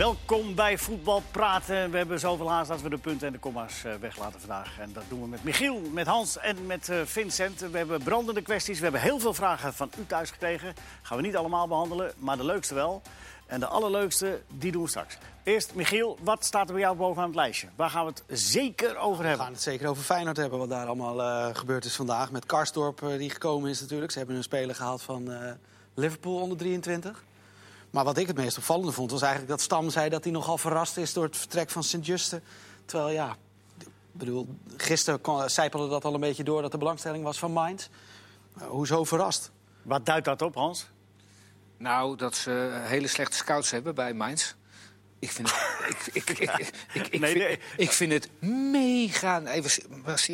Welkom bij Voetbal Praten. We hebben zoveel haast dat we de punten en de komma's eh, weglaten vandaag. En dat doen we met Michiel, met Hans en met eh, Vincent. We hebben brandende kwesties. We hebben heel veel vragen van u thuis gekregen. Gaan we niet allemaal behandelen, maar de leukste wel. En de allerleukste, die doen we straks. Eerst, Michiel, wat staat er bij jou bovenaan het lijstje? Waar gaan we het zeker over We hebben? gaan het zeker over Feyenoord hebben, wat daar allemaal eh, gebeurd is vandaag. Met Karsdorp, eh, die gekomen is natuurlijk. Ze hebben een speler gehaald van Liverpool onder 23. Maar wat ik het meest opvallende vond, was eigenlijk dat Stam zei... dat hij nogal verrast is door het vertrek van Sint-Juste. Terwijl, ja, ik bedoel, gisteren zijpelde dat al een beetje door... dat de belangstelling was van Mainz. Eh, hoezo verrast? Wat duidt dat op, Hans? Nou, dat ze hele slechte scouts hebben bij Mainz. Ik vind het, ik, ik, ik, ik, Nee, vind, nee. ik vind het mega...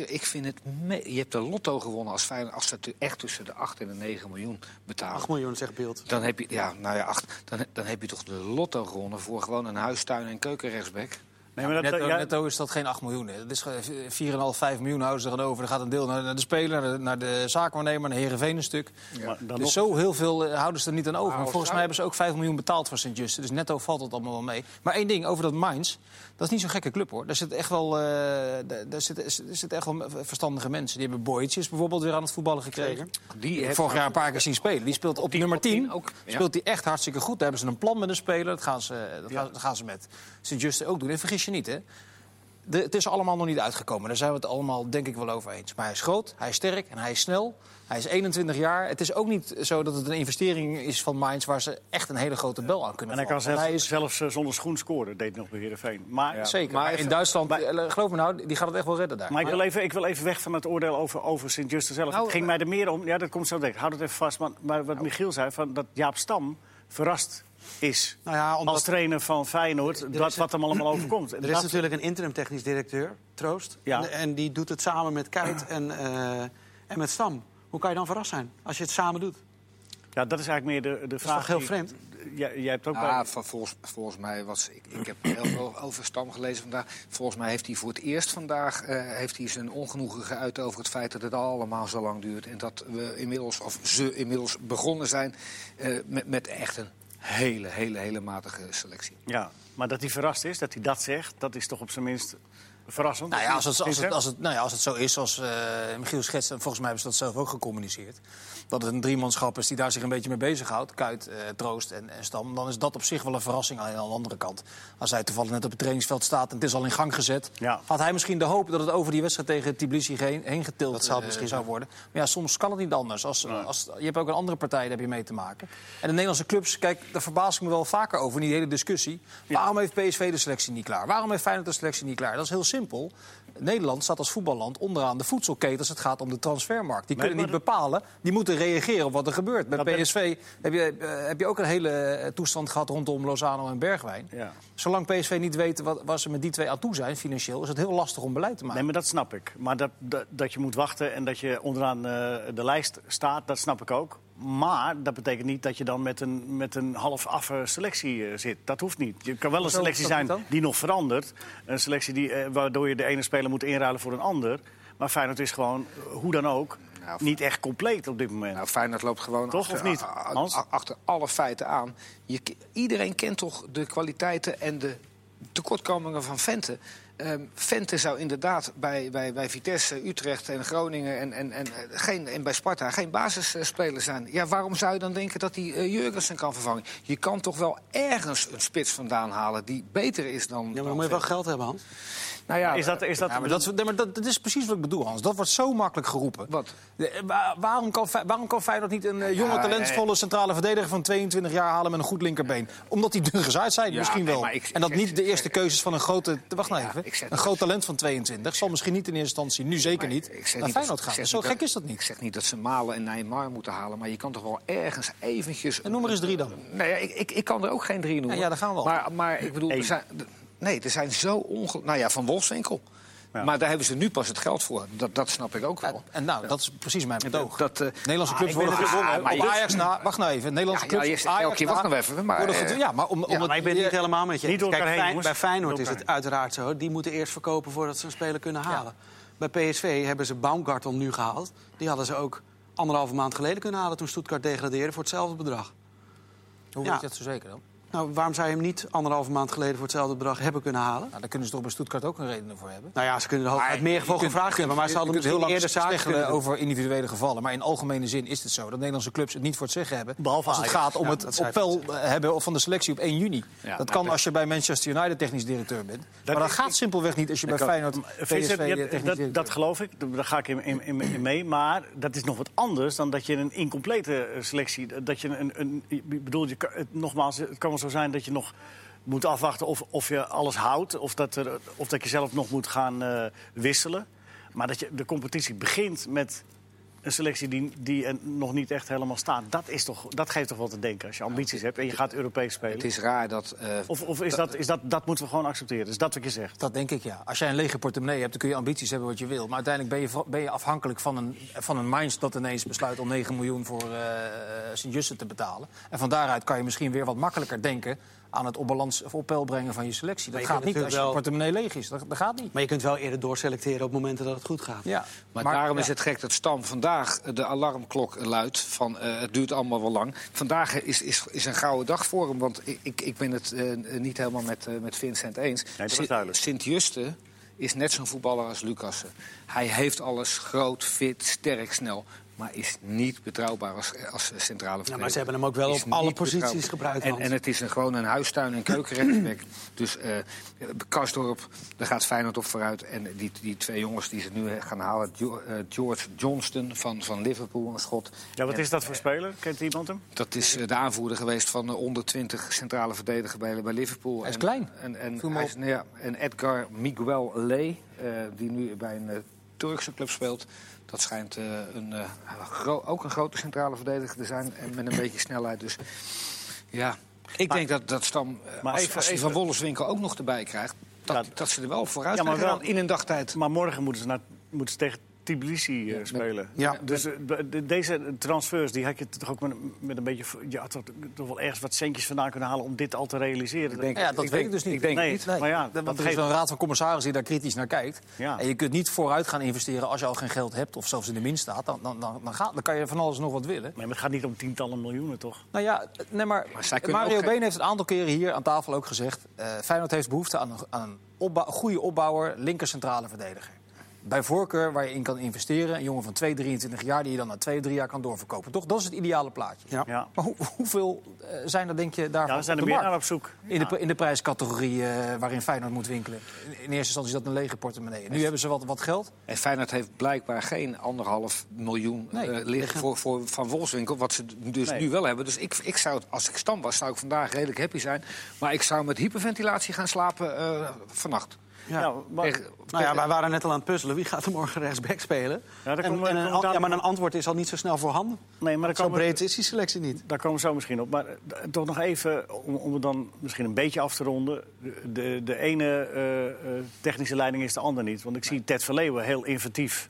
Ik vind het me- je hebt de lotto gewonnen als Feyenoord... als ze tu- echt tussen de 8 en de 9 miljoen betalen. 8 miljoen, zegt Beeld. Dan heb je, ja, nou ja, acht, dan, dan heb je toch de lotto gewonnen... voor gewoon een huistuin- en keukenrechtsback. Nee, maar dat, netto, ja, netto is dat geen 8 miljoen. Dat is gewoon 4,5, 5 miljoen houden ze er over. Er gaat een deel naar, naar de speler, naar de, naar de zaakwaarnemer, naar Heerenveen een stuk. maar dan dus nog- zo heel veel eh, houden ze er niet aan over. Maar volgens mij hebben ze ook 5 miljoen betaald voor Sint-Juste. Dus netto valt het allemaal wel mee. Maar één ding over dat Mainz. Dat is niet zo'n gekke club hoor. Daar zitten echt wel, eh, daar, er zitten echt wel verstandige mensen. Die hebben Boytjes bijvoorbeeld weer aan het voetballen gekregen. Die heeft- Vorig jaar een paar keer zien spelen. Die speelt op nummer 10. ook, ja. Speelt hij echt hartstikke goed. Daar hebben ze een plan met een speler. Dat gaan ze, dat gaan, dat gaan ze met Sint-Juste ook doen. En vergis je niet hè. De, het is allemaal nog niet uitgekomen. Daar zijn we het allemaal denk ik wel over eens. Maar hij is groot, hij is sterk en hij is snel. Hij is 21 jaar. Het is ook niet zo dat het een investering is van Mainz... waar ze echt een hele grote bel aan kunnen en hij kan vallen. zelfs, Want hij zelfs eh, zonder schoen scoren, deed nog bij Heerenveen. Maar, is, zeker. Maar Maar even- in Duitsland, maar- eh, geloof me nou, die gaat het echt wel redden daar. maar ik, wil even, ik wil even weg van het oordeel over, over Sint-Juste zelf. Nou, het ging mij er meer om, ja, dat komt zo direct. Houd het even vast. Maar, maar wat Michiel zei, van, dat Jaap Stam verrast is Nou ja, omdat als trainer van Feyenoord... dat wat hem allemaal overkomt. Er is dat- natuurlijk een interim technisch directeur, Troost. Ja. En, en die doet het samen met Kuit en, eh, en met Stam. Hoe kan je dan verrast zijn als je het samen doet? Ja, dat is eigenlijk meer de, de vraag. toch heel die- vreemd? Jij, jij hebt ook Ja, bij- volgens, volgens mij was ik, ik heb heel veel over Stam gelezen vandaag. Volgens mij heeft hij voor het eerst vandaag eh, heeft hij zijn ongenoegen geuit over het feit dat het allemaal zo lang duurt. En dat we inmiddels, of ze inmiddels begonnen zijn eh, met, met echt een hele, hele, hele matige selectie. Ja, maar dat hij verrast is, dat hij dat zegt, dat is toch op zijn minst verrassend. Nou ja, als het, als het, als het, nou ja, als het zo is, zoals eh, Michiel schetst... en volgens mij hebben ze dat zelf ook gecommuniceerd... dat het een driemanschap is die daar zich een beetje mee bezighoudt... Kuit, eh, Troost en, en Stam... dan is dat op zich wel een verrassing aan de andere kant. Als hij toevallig net op het trainingsveld staat en het is al in gang gezet... Ja. had hij misschien de hoop dat het over die wedstrijd tegen Tbilisi heen, heen getild Dat zou eh, misschien zou worden. Maar ja, soms kan het niet anders. Als, als, je hebt ook een andere partij, daar heb je mee te maken. En de Nederlandse clubs, kijk, daar verbaas ik me wel vaker over... in die hele discussie. Waarom heeft PSV de selectie niet klaar? Waarom heeft Feyenoord de selectie niet klaar? Dat is heel simpel. Nederland staat als voetballand onderaan de voedselketen als het gaat om de transfermarkt. Die kunnen maar niet bepalen, die moeten reageren op wat er gebeurt. Bij ben- PSV heb je, eh, heb je ook een hele eh, toestand gehad rondom Lozano en Bergwijn. Ja. Zolang PSV niet weet wat, waar ze met die twee aan toe zijn, financieel, is het heel lastig om beleid te maken. Nee, maar dat snap ik. Maar dat, dat, dat je moet wachten en dat je onderaan eh, de lijst staat, dat snap ik ook. Maar dat betekent niet dat je dan met een, met een half affe selectie eh, zit. Dat hoeft niet. Je kan wel een selectie zijn die nog verandert. Een selectie die, eh, waardoor je de ene speler moet inruilen voor een ander. Maar Feyenoord is gewoon, eh, hoe dan ook, Nou, niet echt compleet op dit moment. Nou, Feyenoord loopt gewoon Toch, achter, of niet, Hans? achter alle feiten aan. Je, iedereen kent toch de kwaliteiten en de tekortkomingen van Vente. Ehm Vente zou inderdaad bij, bij, bij Vitesse, Utrecht en Groningen en, en, en, eh, geen, en bij Sparta geen basisspeler zijn. Ja, waarom zou je dan denken dat hij uh, Jurgensen kan vervangen? Je kan toch wel ergens een spits vandaan halen die beter is dan. Ja, maar dan moet je wel geld hebben, Hans. Nou ja, is dat, is dat, Ja, maar dat, nee, maar dat, dat is precies wat ik bedoel, Hans. Dat wordt zo makkelijk geroepen. Wat? De- eh, wa- waarom, kan, waarom kan Feyenoord niet een eh, jonge, Ja, talentvolle centrale verdediger van 22 jaar halen met een goed linkerbeen? Omdat die dun gezaaid zijn, Ja, misschien wel. maar ik- en dat ik- niet de ik- eerste keuzes van een grote... Wacht nou even. ik Een groot talent van 22 zal misschien niet in eerste instantie, nu zeker niet, Ik naar Feyenoord dat- gaan. ik zeg Zo gek is dat Ik niet. zeg niet dat ze Malen en Neymar moeten halen, maar je kan toch wel ergens eventjes... En noem er eens drie dan. Nee, ja, ik, ik, ik kan er ook geen drie noemen. Ja, ja, daar gaan we al. Maar, maar ik bedoel, Eén. er zijn, nee, er zijn zo onge... Nou ja, van Wolfswinkel. Ja. Maar daar hebben ze nu pas het geld voor. Dat, dat snap ik ook wel. En nou, dat is precies mijn betoog. Dat, eh, Nederlandse ah, clubs worden het- gewonnen. ah, maar op je- Ajax na... Wacht nou even. Nederlandse Ja, clubs... Ajax keer, wacht nou even, maar, worden eh, ja, maar om, om het- Maar ik ben het niet helemaal met je. Niet Kijk, heen, bij Feyenoord is het uiteraard zo. Die moeten eerst verkopen voordat ze een speler kunnen halen. Bij PSV hebben ze Baumgartel nu gehaald. Die hadden ze ook anderhalve maand geleden kunnen halen... toen Stuttgart degradeerde voor hetzelfde bedrag. Hoe Ja. weet je dat zo zeker dan? Nou, waarom zou je hem niet anderhalve maand geleden voor hetzelfde bedrag hebben kunnen halen? Nou, daar kunnen ze toch bij Stuttgart ook een reden voor hebben. Nou ja, ze kunnen er hooguit meer voor Je kunt- gevraagd hebben, maar ze hadden misschien heel eerder lang zaken kunnen zeggen doen. over individuele gevallen. Maar in algemene zin is het zo dat Nederlandse clubs het niet voor het zeggen hebben. Behalve als het gaat om Ja, het dat zei op peil hebben of van de selectie op 1 juni. Ja, dat kan als je bij Manchester United technisch directeur bent. maar dat is- gaat simpelweg niet als je bij Feyenoord PSV technisch dat, directeur dat geloof ik, daar ga ik in, in, in- in mee. Maar dat is nog wat anders dan dat je een incomplete eh, selectie... Dat je een, een, ik bedoel, je, het, nogmaals, het kan wel zo zijn dat je nog moet afwachten of, of je alles houdt... Of dat, er, of dat je zelf nog moet gaan eh, wisselen. Maar dat je, de competitie begint met een selectie die, die nog niet echt helemaal staat. Dat, is toch, dat geeft toch wel te denken als je ambities hebt en je gaat Europees spelen. Het is raar dat... eh, Of, of is dat, is dat, dat moeten we gewoon accepteren? Is dat wat je zegt? Dat denk ik, ja. Als jij een lege portemonnee hebt, dan kun je ambities hebben wat je wil. Maar uiteindelijk ben je, ben je afhankelijk van een, van een Mainz dat ineens besluit om 9 miljoen voor eh Sint-Juste te betalen. En van daaruit kan je misschien weer wat makkelijker denken aan het op balans of op peil brengen van je selectie. Dat je gaat niet als je portemonnee leeg is. Dat, dat gaat niet. Maar je kunt wel eerder doorselecteren op momenten dat het goed gaat. Ja. Maar, daarom ja. is het gek dat Stam vandaag de alarmklok luidt van eh, het duurt allemaal wel lang. Vandaag is, is, is een gouden dag voor hem, want ik, ik, ik ben het eh, niet helemaal met, eh, met Vincent eens. duidelijk. Sint-Juste is net zo'n voetballer als Lucassen. Hij heeft alles, groot, fit, sterk, snel. Maar is niet betrouwbaar als, als centrale verdediger. Ja, maar ze hebben hem ook wel Is op alle posities gebruikt, En, en het is een, gewoon een huistuin- en keukenrechtsback. dus eh Karsdorp, daar gaat Feyenoord op vooruit. En die, die twee jongens die ze nu gaan halen... Eh, George Johnston van, van Liverpool, een schot. Ja, wat En, is dat voor speler? Kent iemand hem? Dat is eh, de aanvoerder geweest van de onder 20 centrale verdediger bij, bij Liverpool. Hij is En- klein. En, hij is- nou ja, en Edgar Miguel Ley, eh, die nu bij een Turkse club speelt... Dat schijnt eh, een, eh, ook een grote centrale verdediger te zijn. En met een beetje snelheid. Dus ja, ik denk dat, dat Stam, eh, Maar als, even- als Van Wolfswinkel ook nog erbij krijgt... Dat, Ja, dat ze er wel vooruit Ja, maar zijn wel- in een dagtijd. Maar morgen moeten ze, naar, moeten ze tegen Tbilisi eh, spelen. Ja. Dus eh, de- de- deze transfers, die had je toch ook met, met een beetje... Je had toch, toch wel ergens wat centjes vandaan kunnen halen om dit al te realiseren. Ik denk- ja, dat ik weet denk- ik dus niet. ik denk Nee, niet. maar ja, want dat er is geeft- wel een raad van commissarissen die daar kritisch naar kijkt. Ja. En je kunt niet vooruit gaan investeren als je al geen geld hebt... of zelfs in de min staat. Dan, dan, dan, dan, gaat, dan kan je van alles nog wat willen. Maar het gaat niet om tientallen miljoenen, toch? Nou ja, nee, maar, Mario ook Been heeft een aantal keren hier aan tafel ook gezegd... eh Feyenoord heeft behoefte aan een, aan een goede opbouwer, linker centrale verdediger. Bij voorkeur waar je in kan investeren. Een jongen van 2, 23 jaar die je dan na 2, 3 jaar kan doorverkopen. Toch? Dat is het ideale plaatje. Ja. Ja, Maar hoe, hoeveel eh, zijn er denk je daarvan ja we zijn op er de meer markt? naar op zoek. In de, in de prijscategorie eh, waarin Feyenoord moet winkelen. In, in eerste instantie is dat een lege portemonnee. Nu hebben ze wat, wat geld. En Feyenoord heeft blijkbaar geen anderhalf miljoen Nee, eh, liggen voor, voor Van Wolfswinkel. Wat ze dus Nee. nu wel hebben. Dus ik, ik zou, als ik stam was, zou ik vandaag redelijk happy zijn. Maar ik zou met hyperventilatie gaan slapen eh, vannacht. Ja. Ja, maar, Tegen- Nou ja, wij waren net al aan het puzzelen. Wie gaat er morgen rechtsback spelen? Ja, en, komen en een, an- ja, maar een antwoord is al niet zo snel voorhanden. nee, maar Zo komen, breed is die selectie niet. daar komen we zo misschien op. Maar eh, toch nog even, om, om het dan misschien een beetje af te ronden. De, de, ene eh, eh, technische leiding is de ander niet. Want ik zie Ted Verleeuwen heel inventief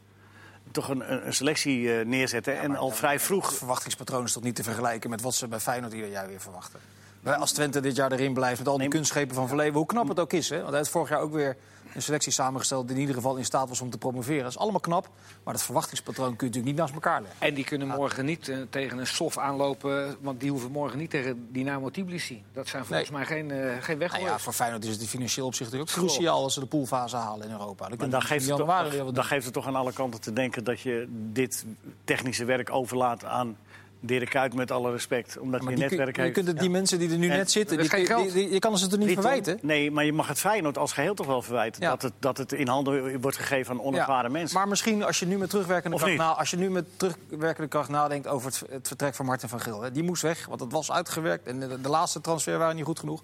toch een, een, selectie neerzetten. en al vrij vroeg Het verwachtingspatroon is toch niet te vergelijken met wat ze bij Feyenoord ieder jaar weer verwachten. Wij- Als Twente dit jaar erin blijft met al die Nee. kunstschepen van Verleven, hoe knap het ook is. Hè? Want hij heeft vorig jaar ook weer een selectie samengesteld die in ieder geval in staat was om te promoveren. Dat is allemaal knap, maar dat verwachtingspatroon kun je natuurlijk niet naast elkaar leggen. En die kunnen morgen niet eh, tegen een sof aanlopen. Want die hoeven morgen niet tegen Dynamo Tbilisi. Dat zijn volgens mij geen, eh geen Nou ja, voor Feyenoord is het in financieel opzicht natuurlijk ook cruciaal als ze de poolfase halen in Europa. Dan dan ze geeft, het toch, weer wat dan geeft het toch aan alle kanten te denken dat je dit technische werk overlaat aan Dirk Kuyt met alle respect. Omdat Maar je kun- netwerk je heeft. kunt het die mensen die er nu En net zitten, die, je kan ze het er niet verwijten. Nee, maar je mag het Feyenoord als geheel toch wel verwijten. Ja. Dat, het, dat het in handen wordt gegeven aan onervaren Ja, mensen. Maar misschien als je nu met terugwerkende, kracht, na, als je nu met terugwerkende kracht nadenkt over het, het vertrek van Martin van Gil. Hè. Die moest weg, want het was uitgewerkt. En de, de laatste transfer waren niet goed genoeg.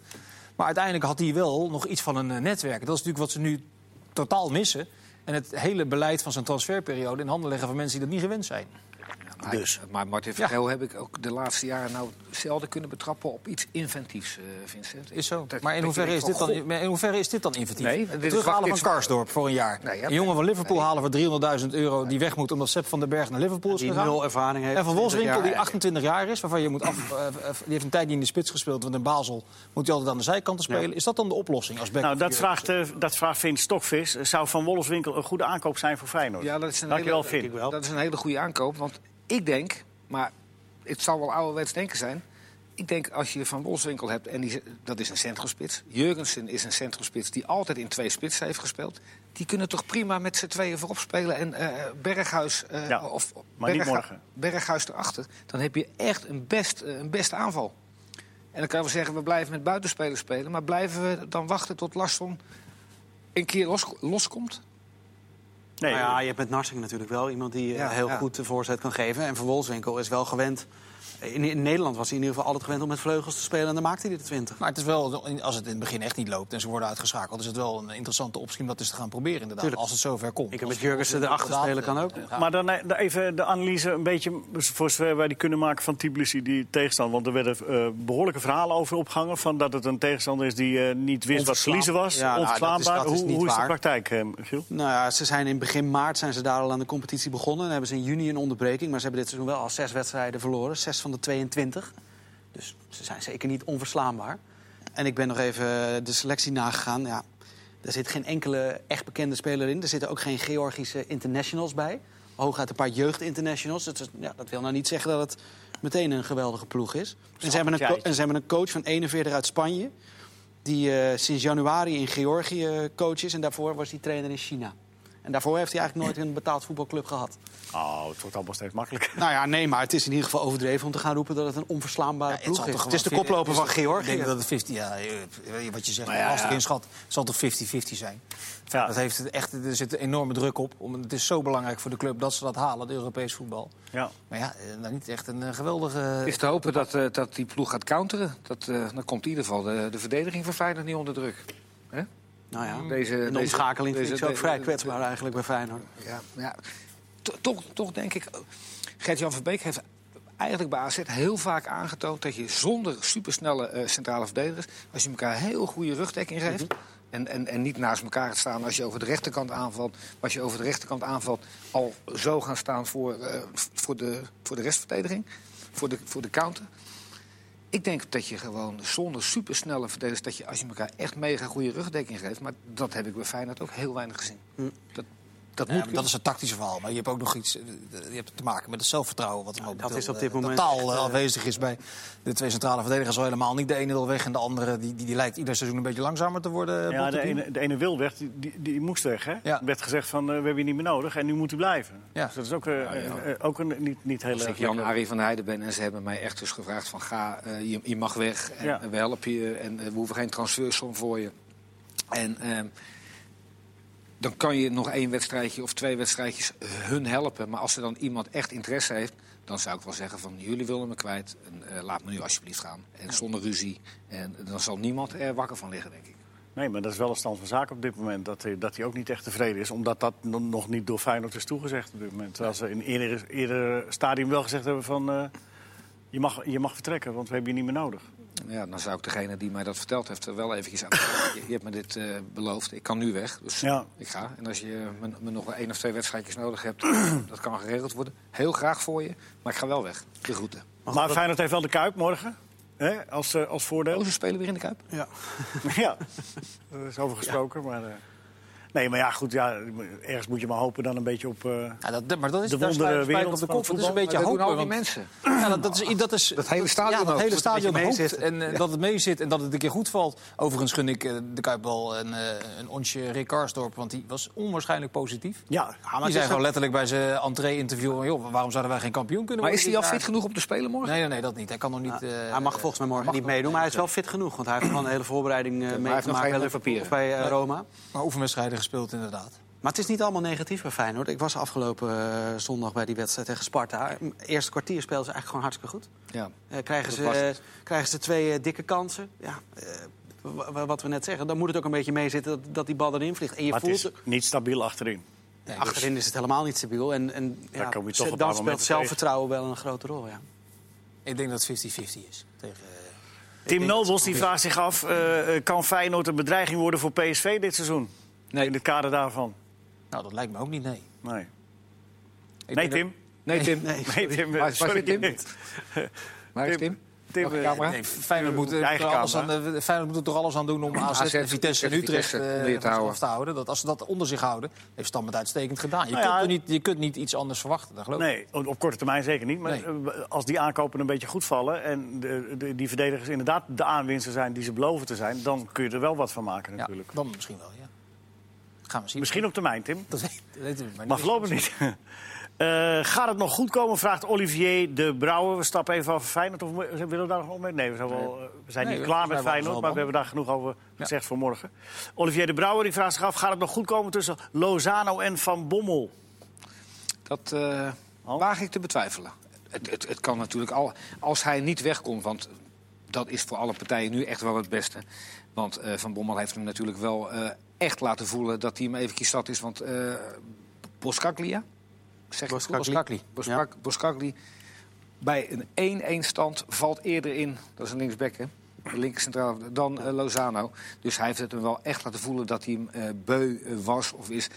Maar uiteindelijk had hij wel nog iets van een eh, netwerk. Dat is natuurlijk wat ze nu totaal missen. En het hele beleid van zijn transferperiode in handen leggen van mensen die dat niet gewend zijn. Maar- Dus. Maar Martin Ja. Vergeel heb ik ook de laatste jaren nou zelden kunnen betrappen op iets inventiefs, eh, Vincent. Is zo. Dat- maar in hoeverre, is dit van, dan, maar in hoeverre is dit dan inventief? Nee, dit is- terughalen van Karsdorp voor een jaar. Nee, ja, een jongen van Liverpool halen voor 300.000 euro die weg moet omdat Sepp van den Berg naar Liverpool is Die gegaan. nul ervaring heeft. En van 20 Wolfswinkel, die 28 jaar is, waarvan je moet af, eh, eh, die heeft een tijd niet in de spits gespeeld, want in Basel moet hij altijd aan de zijkanten spelen. Is dat dan de oplossing als nou, dat vraagt, eh, dat vraagt Vin Stokvis. Zou Van Wolfswinkel een goede aankoop zijn voor Feyenoord? Ja, dat is een Dankjewel, hele. Dat is een hele goede aankoop. Want ik denk, maar het zal wel ouderwets denken zijn... Ik denk als je Van Wolfswinkel hebt, en die, dat is een centrumspits. Jurgensen is een centrumspits die altijd in twee spitsen heeft gespeeld. Die kunnen toch prima met z'n tweeën voorop spelen. En eh, Berghuis, Ja, of maar niet morgen. Berghuis erachter. Dan heb je echt een best, eh, een beste aanval. En dan kan je wel zeggen, we blijven met buitenspelers spelen. Maar blijven we dan wachten tot Larsson een keer los, loskomt? Nee, Nou ja, je hebt met Narsing natuurlijk wel iemand die eh, Ja, heel goed de voorzet kan geven. En Van Wolfswinkel is wel gewend. In, in Nederland was hij in ieder geval altijd gewend om met vleugels te spelen. En dan maakte hij er 20. Maar het is wel, als het in het begin echt niet loopt en ze worden uitgeschakeld, is het wel een interessante optie om dat eens te gaan proberen. Inderdaad, Tuurlijk. als het zover komt. Ik heb met Jurgensen erachter spelen kan eh, ook. gaat. Maar dan eh, de- even de analyse een beetje voor zover wij die kunnen maken van Tbilisi, die tegenstander. Want er werden eh, behoorlijke verhalen over opgehangen van dat het een tegenstander is die eh, niet wist wat verliezen was. Ja, nou, dat is- onverslaanbaar. dat is hoe, is de praktijk, eh, Giel? Nou ja, ze zijn in begin maart zijn ze daar al aan de competitie begonnen. En hebben ze in juni een onderbreking. Maar ze hebben dit seizoen wel al zes wedstrijden verloren. Zes van de 22. Dus ze zijn zeker niet onverslaanbaar. En ik ben nog even de selectie nagegaan. Ja, er zit geen enkele echt bekende speler in. Er zitten ook geen Georgische internationals bij. Hooguit een paar jeugdinternationals. Dat, is- ja, dat wil nou niet zeggen dat het meteen een geweldige ploeg is. En ze, hebben een en ze hebben een coach van 41 uit Spanje. Die eh, sinds januari in Georgië eh, coach is. En daarvoor was hij trainer in China. En daarvoor heeft hij eigenlijk nooit een betaald voetbalclub gehad. Oh, het wordt allemaal steeds makkelijker. Nou ja, nee, maar het is in ieder geval overdreven om te gaan roepen dat het een onverslaanbare Ja, het ploeg zal is. Het is de koploper van is- Ik Georgië. denk dat het 50, ja, eh, wat je zegt, Maar ja, lastig ja. inschat. Het zal toch 50-50 zijn. Ja. Dat heeft het echt, er zit een enorme druk op. Om, het is zo belangrijk voor de club dat ze dat halen, de Europees voetbal. Ja. Maar ja, eh, nou, niet echt een eh, geweldige... Het is te hopen dat, dat die ploeg gaat counteren. Dat, eh, dan komt in ieder geval de, de verdediging van Feyenoord niet onder druk. Hè? Nou ja, Deze, de deze- omschakeling deze- zo ook vrij kwetsbaar eigenlijk bij Feyenoord. Ja, ja. To- Toch, toch denk ik, Gert-Jan Verbeek heeft eigenlijk bij AZ heel vaak aangetoond... dat je zonder supersnelle eh, centrale verdedigers... als je elkaar heel goede rugdekking geeft... en, en, en niet naast elkaar gaat staan als je over de rechterkant aanvalt... maar als je over de rechterkant aanvalt al zo gaan staan voor, eh, voor, de, voor de restverdediging... voor de, voor de counter... Ik denk dat je gewoon zonder supersnelle verdedigers... dat je als je elkaar echt mega goede rugdekking geeft... maar dat heb ik bij Feyenoord ook heel weinig gezien. Dat, dat Ja, moet dat is het tactische verhaal. Maar je hebt ook nog iets. eh, Je hebt te maken met het zelfvertrouwen. Wat er momenteel, is op dit eh, moment totaal echt, eh, eh, afwezig is bij de twee centrale verdedigers. Al helemaal niet. De ene wil weg en de andere die, die, die lijkt ieder seizoen een beetje langzamer te worden. Ja, de ene, de ene wil weg, die, die, die moest weg. Hè? Ja. Er werd gezegd van, eh, we hebben je niet meer nodig en nu moet hij blijven. Ja. Dus dat is ook, eh, eh, eh, ook een, niet, niet heel Als ik erg Jan lekker. Arie van Heijden ben en ze hebben mij echt dus gevraagd van ga, eh, je, je mag weg en Ja. we helpen je en eh, we hoeven geen transfersom voor je. En ehm, dan kan je nog één wedstrijdje of twee wedstrijdjes hun helpen. Maar als er dan iemand echt interesse heeft, dan zou ik wel zeggen van jullie willen me kwijt. En, eh, laat me nu alsjeblieft gaan. En zonder ruzie. En dan zal niemand er wakker van liggen, denk ik. Nee, maar dat is wel een stand van zaken op dit moment. Dat hij, dat hij ook niet echt tevreden is. Omdat dat no- nog niet door Feyenoord is toegezegd op dit moment. Terwijl ze in eerder, eerder stadium wel gezegd hebben van... eh, je, mag, je mag vertrekken, want we hebben je niet meer nodig. Ja, dan zou ik degene die mij dat verteld heeft er wel eventjes aan. je, je hebt me dit eh, beloofd, ik kan nu weg, dus Ja. ik ga. En als je me, me nog wel één of twee wedstrijdjes nodig hebt, dat kan geregeld worden. Heel graag voor je, maar ik ga wel weg. De groeten. Maar, Feyenoord heeft wel de Kuip morgen. Hè, als, eh, als voordeel. Oh, ze spelen weer in de Kuip? Ja. ja, er is over gesproken. Maar, eh, nee, maar ja, goed. Ja, ergens moet je maar hopen dan een beetje op... eh, Ja, dat, maar dat is De daar wondere sla je spijker wereld op de kop. Het is een beetje Maar dat hopen. al die mensen. Ja, dat, dat, is, dat, is, Dat hele stadion ja, dat hele dat stadion hoopt en eh, dat het mee zit en dat het een keer goed valt. Overigens gun ik eh, de Kuip wel een, eh, een onsje Rick Karsdorp, want die was onwaarschijnlijk positief. ja, maar die zei gewoon letterlijk bij zijn entree-interview... joh, waarom zouden wij geen kampioen kunnen Maar worden? is hij al fit genoeg om te spelen morgen? Nee, nee, nee, dat niet. Hij kan nog niet... eh, hij mag volgens mij morgen niet meedoen, maar hij is wel fit genoeg. Want hij heeft gewoon een hele voorbereiding eh heeft nog meegemaakt geen bij Roma. Maar oefenwedstrijden gespeeld, inderdaad. Maar het is niet allemaal negatief bij Feyenoord. Ik was afgelopen eh, zondag bij die wedstrijd tegen Sparta. Eerste kwartier speelden ze eigenlijk gewoon hartstikke goed. Ja. Eh, krijgen, ze, eh, krijgen ze twee dikke kansen. Ja, eh, wa- wa- wat we net zeggen, dan moet het ook een beetje meezitten dat, dat die bal erin vliegt. En je maar het voelt, is niet stabiel achterin. Nee, achterin is het helemaal niet stabiel. En, en ja, dan speelt zelfvertrouwen wel een grote rol. Ja. Ik denk dat het 50-50 is. Tegen, Tim Nobels die vraagt zich af... kan Feyenoord een bedreiging worden voor PSV dit seizoen? Nee. In het kader daarvan. nou, dat lijkt me ook niet, nee. Nee, Ik nee Tim. Nee, Tim. Nee. Nee, Tim. Is- waar is sorry. Tim? Waar is Tim. Tim? Eh, camera? Nee, Feyenoord moet, er eigen alles aan, eh, Feyenoord moet er toch alles aan doen om AZ, AZ, en Vitesse en Utrecht eh, je te houden. af te houden. Dat, als ze dat onder zich houden, heeft Stam het uitstekend gedaan. Je, Nou ja, kunt, er niet, je kunt niet iets anders verwachten, dat geloof ik. Nee, op korte termijn zeker niet. Maar Nee. eh, als die aankopen een beetje goed vallen... en de, de- die verdedigers inderdaad de aanwinsten zijn die ze beloven te zijn... dan kun je er wel wat van maken Ja, natuurlijk. dan misschien wel, ja. Gaan we zien. Misschien op termijn, Tim. Dat weten we maar Maar voorlopig niet. Eh, gaat het nog goed komen, vraagt Olivier de Brouwer. We stappen even over Feyenoord. Of we- willen we daar nog wel mee? Nee, we zijn, wel, eh, we zijn Nee, niet we klaar zijn met Feyenoord, maar we hebben daar genoeg over gezegd voor morgen. Olivier de Brouwer die vraagt zich af, gaat het nog goed komen tussen Lozano en Van Bommel? Dat eh Oh. waag ik te betwijfelen. Het, het, het kan natuurlijk al, als hij niet wegkomt, want dat is voor alle partijen nu echt wel het beste. Want eh, Van Bommel heeft hem natuurlijk wel eh, echt laten voelen dat hij hem eventjes zat is. Want eh Boskaklia, zeg? Boskakli. Boskak, Boskakli, bij een 1-1 stand valt eerder in, dat is een linksback hè, linker centraal, dan eh, Lozano. Dus hij heeft het hem wel echt laten voelen dat hij hem eh, beu was of is.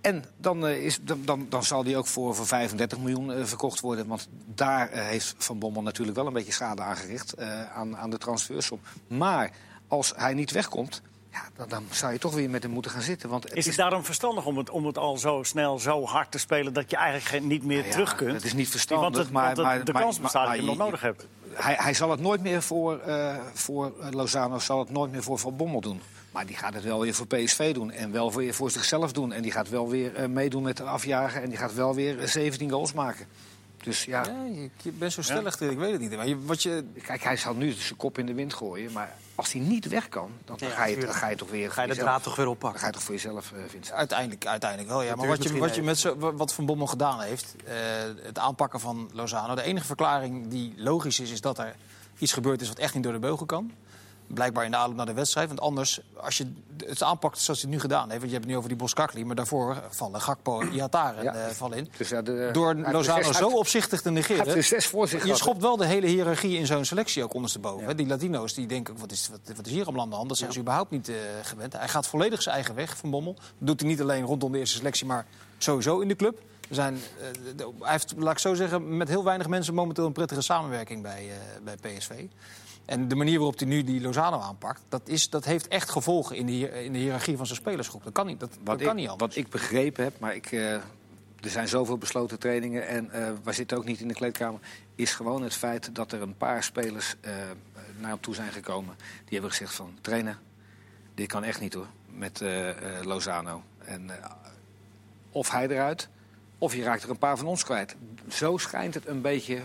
En dan, is, dan, dan, dan zal die ook voor, voor 35 miljoen verkocht worden. Want daar heeft Van Bommel natuurlijk wel een beetje schade aangericht eh, aan, aan de transfersom. Maar als hij niet wegkomt, ja, dan, dan zou je toch weer met hem moeten gaan zitten. Want het Is het daarom verstandig om het, om het al zo snel, zo hard te spelen... dat je eigenlijk geen, niet meer Nou ja, terug kunt? Het is niet verstandig, Want, het, maar, want het- maar, de maar- kans bestaat dat je hem nog nodig hebt. Hij, hij zal het nooit meer voor, eh, voor eh, Lozano, zal het nooit meer voor Van Bommel doen. Maar die gaat het wel weer voor PSV doen en wel weer voor zichzelf doen. En die gaat wel weer eh, meedoen met de afjagen en die gaat wel weer eh, 17 goals maken. Dus ja, Ja, je, je bent zo stellig, ik weet het niet. Maar je, wat je, kijk, hij zal nu zijn kop in de wind gooien. Maar als hij niet weg kan, dan, Ja, ga, je, dan ga je toch weer... Ga je de draad toch weer Dan oppakken? ga je toch voor jezelf, eh Vincent. uiteindelijk, uiteindelijk wel, ja. Maar wat je, wat, je met zo, wat Van Bommel gedaan heeft, eh, het aanpakken van Lozano... de enige verklaring die logisch is, is dat er iets gebeurd is wat echt niet door de beugel kan. Blijkbaar in de aanloop naar de wedstrijd. Want anders, als je het aanpakt zoals hij het nu gedaan heeft... want je hebt het nu over die Boskakli... maar daarvoor vallen Gakpo en Iataren Ja. eh, vallen in. Dus ja, de- Door Lozano zes- zo opzichtig te er negeren... zes voor zich Je schopt wel de hele hiërarchie in zo'n selectie ook ondersteboven. Die Latino's die denken, wat is, wat, wat is hier allemaal aan de hand? Dat zijn ze überhaupt niet eh, gewend. Hij gaat volledig zijn eigen weg, Van Bommel. Dat doet hij niet alleen rondom de eerste selectie, maar sowieso in de club. Zijn, eh, de- hij heeft, laat ik zo zeggen, met heel weinig mensen momenteel een prettige samenwerking bij, bij PSV. En de manier waarop hij nu die Lozano aanpakt, dat, is, dat heeft echt gevolgen in de, in de hiërarchie van zijn spelersgroep. Dat kan niet, dat, kan ik, niet anders. wat ik begrepen heb, maar ik, eh, er zijn zoveel besloten trainingen en eh wij zitten ook niet in de kleedkamer, is gewoon het feit dat er een paar spelers eh, naar hem toe zijn gekomen. Die hebben gezegd van, trainer, dit kan echt niet hoor, met Lozano. En, of hij eruit, of je raakt er een paar van ons kwijt. Zo schijnt het een beetje...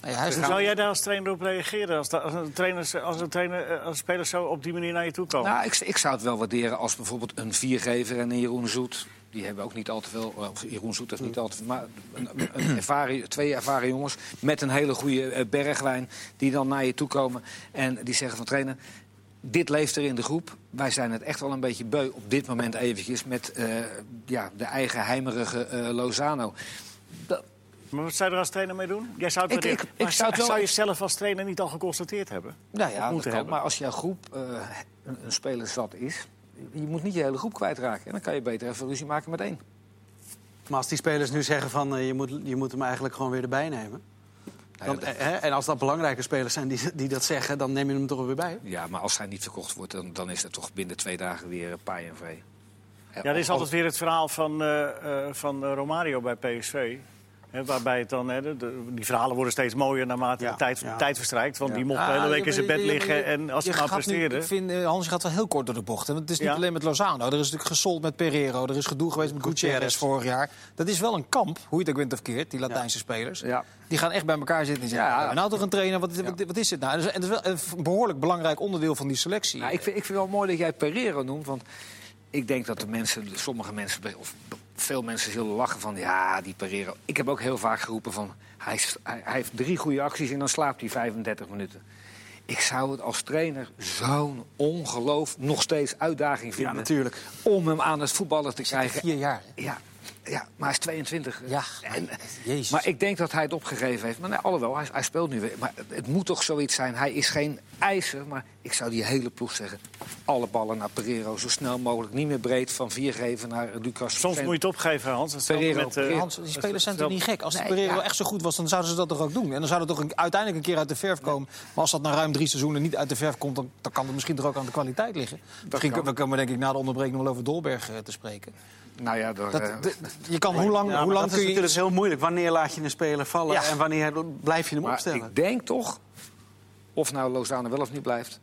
Hij Hoe zou jij daar als trainer op reageren? Als, de- als, een, trainer, als, een trainer, eh, als spelers zo op die manier naar je toe komen? Nou, ik, ik zou het wel waarderen als bijvoorbeeld een viergever en een Jeroen Zoet. Die hebben ook niet al te veel. Of Jeroen Zoet heeft niet al te veel. Maar een, een ervaren, twee ervaren jongens met een hele goede eh, bergwijn. Die dan naar je toe komen en die zeggen van trainer. Dit leeft er in de groep. Wij zijn het echt wel een beetje beu op dit moment eventjes met eh, ja, de eigen heimerige eh, Lozano. Dat- Maar wat zou je er als trainer mee doen? Jij zou het Ik- ik- zou het wel- zou je zelf als trainer niet al geconstateerd hebben? Nou ja, dat kan, hebben? maar als jouw groep eh, een, een speler zat is... je moet niet je hele groep kwijtraken. En dan kan je beter even ruzie maken met één. Maar als die spelers nu zeggen van eh, je, moet, je moet hem eigenlijk gewoon weer erbij nemen. Dan, dat- eh, hè, en als dat belangrijke spelers zijn die, die dat zeggen, dan neem je hem toch weer bij. Ja, maar als hij niet verkocht wordt, dan, dan is het toch binnen twee dagen weer paai en vree. Ja, er is altijd weer het verhaal van, eh, eh, van Romario bij PSV. Hè, waarbij het dan, hè, de, de- die verhalen worden steeds mooier naarmate Ja, de tijd, ja. tijd verstrijkt. Want Ja. die mocht de Ah, hele week in zijn bed liggen. je- En als hij maar nu- presteerde... ik vind, eh, Hans je gaat wel heel kort door de bocht. hè, Want het is niet Ja. alleen met Lozano. Er is natuurlijk gesold met Pereiro. Er is gedoe geweest met Gutierrez vorig jaar. Dat is wel een kamp, hoe je het ook wint of keert, die Latijnse spelers. Ja. Die gaan echt bij elkaar zitten en zeggen... Ja. "We hebben nou toch een trainer, wat, wat, wat is dit nou? En dat is, en dat is wel een behoorlijk belangrijk onderdeel van die selectie. Nou, ik, vind, ik vind wel mooi dat jij Pereiro noemt. Want ik denk dat de mensen, sommige mensen, of veel mensen zullen lachen van... ja, die Pereiro. Ik heb ook heel vaak geroepen van... hij, hij, hij heeft drie goede acties en dan slaapt hij 35 minuten. Ik zou het als trainer zo'n ongeloof nog steeds uitdaging Ja, vinden... natuurlijk. om hem aan het voetballen te krijgen. Vier jaar. Ja, Ja, maar hij is 22. Ja, En, Jezus. maar ik denk dat hij het opgegeven heeft. Maar nee, alhoewel, hij, hij speelt nu weer. Maar het, moet toch zoiets zijn. Hij is geen ijzer, maar ik zou die hele ploeg zeggen. Alle ballen naar Pereiro, zo snel mogelijk. Niet meer breed, van vier geven naar Lucas. Soms moet je het opgeven, Hans. Pereiro, met, eh. Hans, die spelers zijn toch niet gek? Als Nee, Pereiro ja. echt zo goed was, dan zouden ze dat toch ook doen? En dan zou het toch een- uiteindelijk een keer uit de verf komen. Maar als dat na ruim drie seizoenen niet uit de verf komt... dan, dan kan het misschien toch ook aan de kwaliteit liggen. Misschien kan. we komen denk ik na de onderbreking wel over Dolberg eh, te spreken. Nou ja, door, Dat, eh, de- je kan, hoe lang, Ja, hoe lang dat kun is je... natuurlijk heel moeilijk. Wanneer laat je een speler vallen Ja. en wanneer blijf je hem maar opstellen? ik denk toch, of nou Lozano wel of niet blijft...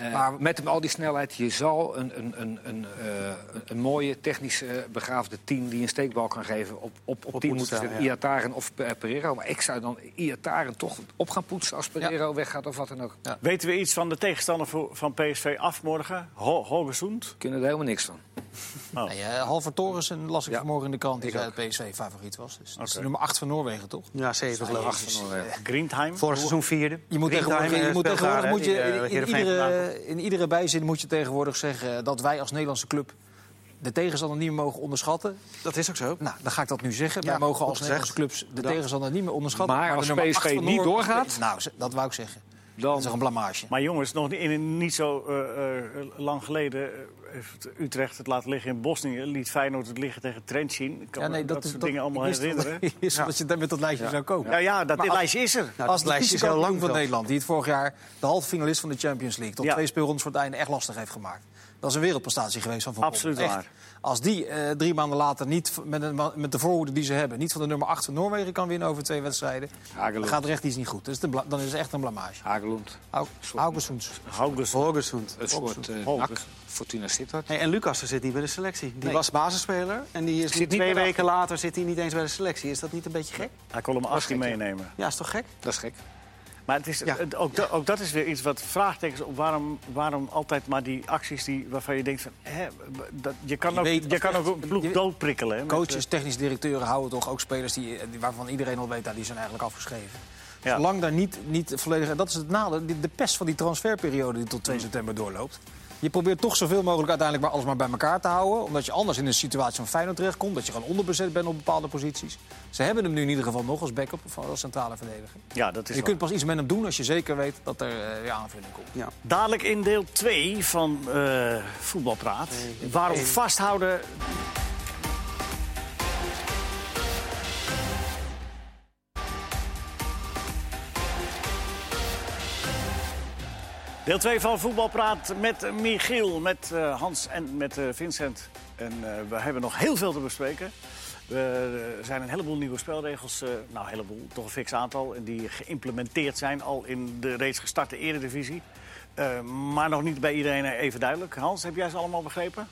eh, Maar- met hem al die snelheid, je zal een, een, een, een, eh, een mooie technisch eh, begaafde team die een steekbal kan geven op, op, op, Op team moeten zetten. ja. Iataren of Pe- Pereiro. Maar ik zou dan Iataren toch op gaan poetsen als Pereiro weggaat of wat dan ook. Ja. Weten we iets van de tegenstander voor- van PSV af morgen? Ho Hogesund? Kunnen er helemaal niks van. Oh. Nee, uh, Halver Torensen las ik Ja. vanmorgen in de krant... die dat PSV favoriet was. Dus dat is de nummer 8 van Noorwegen, toch? Ja, zeven geloof ik. Greenheim? Vorig seizoen vierde. Je moet Greenheim, tegenwoordig, je moet, tegenwoordig moet je, in, in komt. Iedere, in iedere bijzin moet je tegenwoordig zeggen dat wij als Nederlandse club de tegenstander niet meer mogen onderschatten. Dat is ook zo. Nou, dan ga ik dat nu zeggen. Ja, wij mogen als. Nederlandse clubs de Ja. tegenstander niet meer onderschatten. Maar de als PSV van niet doorgaat? Nou, dat wou ik zeggen. Dat is toch een blamage. Maar jongens, nog in niet zo eh, eh, lang geleden eh, heeft Utrecht het laten liggen in Bosnië. Liet Feyenoord het liggen tegen Trentin. Ik kan me dat, soort dingen allemaal herinneren. ik wist wel dat je daar met dat lijstje zou komen. Ja, ja, dat als- lijstje is er. Nou, als dat lijstje is heel lang van zelfs. Nederland, die het vorig jaar de halve finalist van de Champions League... tot Ja. twee speelrondes voor het einde echt lastig heeft gemaakt. Dat is een wereldprestatie geweest van Van Absoluut waar. Als die eh, drie maanden later niet met, een, met de voorhoede die ze hebben... niet van de nummer 8 van Noorwegen kan winnen over twee wedstrijden... dan gaat er echt iets niet goed. Dus de dan is het echt een blamage. Hagelund. Hau- Haugesund. Haugesund. Het soort uh, Fortuna Sittard. Hey, en Lucas er zit niet bij de selectie. Die Nee. was basisspeler en die is Zit twee weken later zit hij niet eens bij de selectie. Is dat niet een beetje gek? Hij kon hem als gek, ja. meenemen. Ja, is toch gek? Dat is gek. Maar het is, Ja. het- ook, da- ook dat is weer iets wat vraagtekens op waarom, waarom altijd maar die acties die, waarvan je denkt van... Hè, dat, je kan Je ook, weet je kan ook een ploeg doodprikkelen. hè, met, Coaches, technisch directeuren houden toch ook spelers die, die- waarvan iedereen al weet... dat die zijn eigenlijk afgeschreven. Ja. Zolang daar niet, niet volledig... en Dat is het nadeel, de pest van die transferperiode die tot 2 september doorloopt. Je probeert toch zoveel mogelijk uiteindelijk maar alles maar bij elkaar te houden. Omdat je anders in een situatie van Feyenoord terechtkomt. Dat je gewoon onderbezet bent op bepaalde posities. Ze hebben hem nu in ieder geval nog als backup of als centrale verdediger. Ja, dat is je waar. kunt pas iets met hem doen als je zeker weet dat er eh, weer aanvulling komt. Ja. Dadelijk in deel 2 van eh, Voetbalpraat. Waarom vasthouden... Deel 2 van Voetbalpraat met Michiel, met eh, Hans en met eh, Vincent. En eh, we hebben nog heel veel te bespreken. Er zijn een heleboel nieuwe spelregels, nou een heleboel, toch een fix aantal... die geïmplementeerd zijn al in de reeds gestarte eredivisie. Maar nog niet bij iedereen even duidelijk. Hans, heb jij ze allemaal begrepen?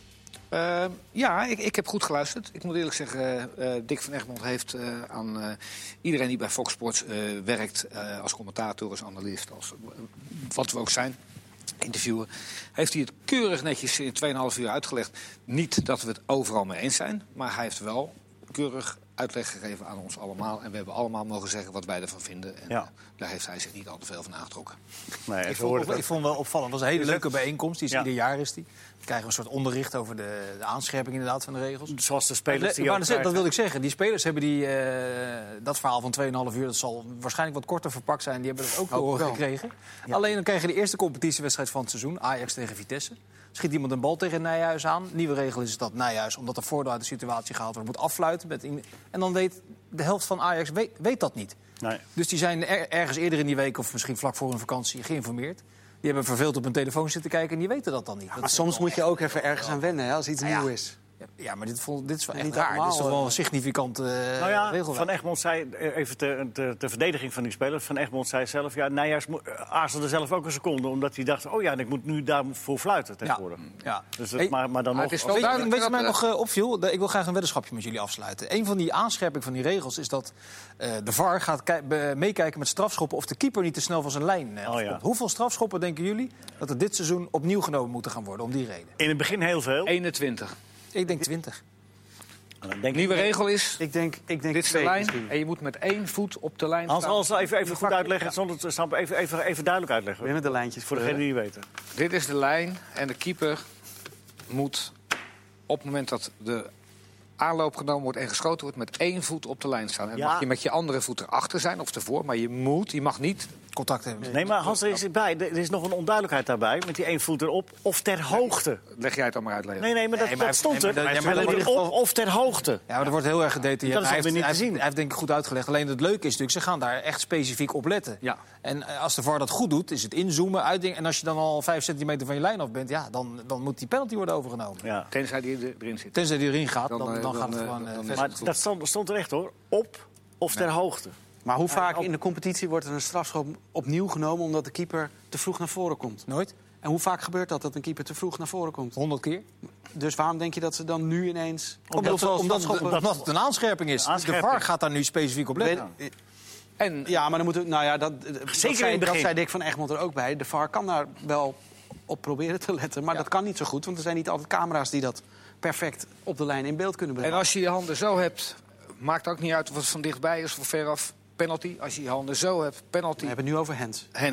Ja, ik, ik heb goed geluisterd. Ik moet eerlijk zeggen, Dick van Egmond heeft aan iedereen die bij Fox Sports werkt... als commentator, als analist, als wat we ook zijn, interviewer... heeft hij het keurig netjes in 2,5 uur uitgelegd. Niet dat we het overal mee eens zijn, maar hij heeft wel keurig uitleg gegeven aan ons allemaal. En we hebben allemaal mogen zeggen wat wij ervan vinden. En Ja. daar heeft hij zich niet al te veel van aangetrokken. Nee, Ik vond, het ik vond wel opvallend. Het was een hele leuke bijeenkomst. Die is Ja. ieder jaar is die. We krijgen een soort onderricht over de, de aanscherping inderdaad van de regels. ook. Zoals de spelers le- die maar dat, dat krijgen. wilde ik zeggen. Die spelers hebben die, eh, dat verhaal van 2,5 uur... dat zal waarschijnlijk wat korter verpakt zijn. Die hebben dat ook te Ook horen gekregen. Alleen dan krijg je de eerste competitiewedstrijd van het seizoen. Ajax tegen Vitesse. Schiet iemand een bal tegen Nijhuis aan. Nieuwe regel is dat Nijhuis, omdat er voordeel uit de situatie gehaald wordt... moet afluiten. Met in- en dan weet de helft van Ajax weet, weet dat niet. Nee. Dus die zijn er- ergens eerder in die week... of misschien vlak voor hun vakantie geïnformeerd. Die hebben verveeld op hun telefoon zitten kijken... en die weten dat dan niet. Maar soms moet je ook even ergens aan wennen hè, als iets ja. nieuw is. Ja, maar dit, vond, dit is wel echt Niet raar. allemaal, Dit is toch wel eh, een significant eh Nou ja, regelwerk. Van Egmond zei, eh, even ter, ter verdediging van die speler... Van Egmond zei zelf, ja, Nijhuis eh, aarzelde zelf ook een seconde... omdat hij dacht, oh ja, ik moet nu daarvoor fluiten tegenwoordig. Ja. Dus dat, Hey, maar, maar dan maar nog... het is wel Weet, je- duidelijk weet je wat mij nog eh, opviel? De- Ik wil graag een weddenschapje met jullie afsluiten. Een van die aanscherpingen van die regels is dat eh, de VAR gaat meekijken met strafschoppen... of de keeper niet te snel van zijn lijn eh, Oh, ja. afkomt. Hoeveel strafschoppen denken jullie dat er dit seizoen opnieuw genomen moeten gaan worden om die reden? In het begin heel veel. 21. Ik denk 20. En dan denk Nieuwe ik, regel is, Ik denk, ik denk dit is de lijn misschien. en je moet met één voet op de lijn Hans, staan. Hans, even, even goed uitleggen, zonder te stampen. Even, even, even duidelijk uitleggen. Binnen de lijntjes. Voor degenen die het weten. Dit is de lijn en de keeper moet op het moment dat de aanloop genomen wordt en geschoten wordt... met één voet op de lijn staan. En Ja. mag je met je andere voet erachter zijn of ervoor. Maar je moet, je mag niet... Contact hebben. Nee, maar Hans, er is, bij. er is nog een onduidelijkheid daarbij. Met die één voet erop. Of ter hoogte. Leg jij het dan maar uit, Leo. Nee, nee, maar dat, Nee, maar dat hij- stond nee, er. maar maar op of ter hoogte. Ja, maar dat wordt heel erg gedetailleerd. Dat is hij, weer niet hij, te heeft, zien. hij heeft denk ik goed uitgelegd. Alleen het leuke is natuurlijk, ze gaan daar echt specifiek op letten. Ja. En eh, als de VAR dat goed doet, is het inzoomen, uitdingen. En als je dan al vijf centimeter van je lijn af bent, ja, dan, dan moet die penalty worden overgenomen. Ja. Tenzij die er- erin zit. Tenzij die erin gaat, dan, Dan, dan, eh, gaat het eh, gewoon... Maar dat stond, stond er echt hoor. Op of ter hoogte. Maar hoe vaak in de competitie wordt er een strafschop opnieuw genomen... omdat de keeper te vroeg naar voren komt? Nooit? En hoe vaak gebeurt dat, dat een keeper te vroeg naar voren komt? Honderd keer? Dus waarom denk je dat ze dan nu ineens... Omdat, veel omdat, strafschoppen- omdat het een aanscherping is. Aanscherping. De VAR gaat daar nu specifiek op letten. Weet- En Ja, maar dan moeten. Nou ja, dat, dat, in zei, het dat zei Dick van Egmond er ook bij. De VAR kan daar wel op proberen te letten. Maar Ja. dat kan niet zo goed, want er zijn niet altijd camera's... die dat perfect op de lijn in beeld kunnen En brengen. als je je handen zo hebt, maakt ook niet uit of het van dichtbij is of veraf. Penalty. Als je je handen zo hebt, penalty. We hebben het nu over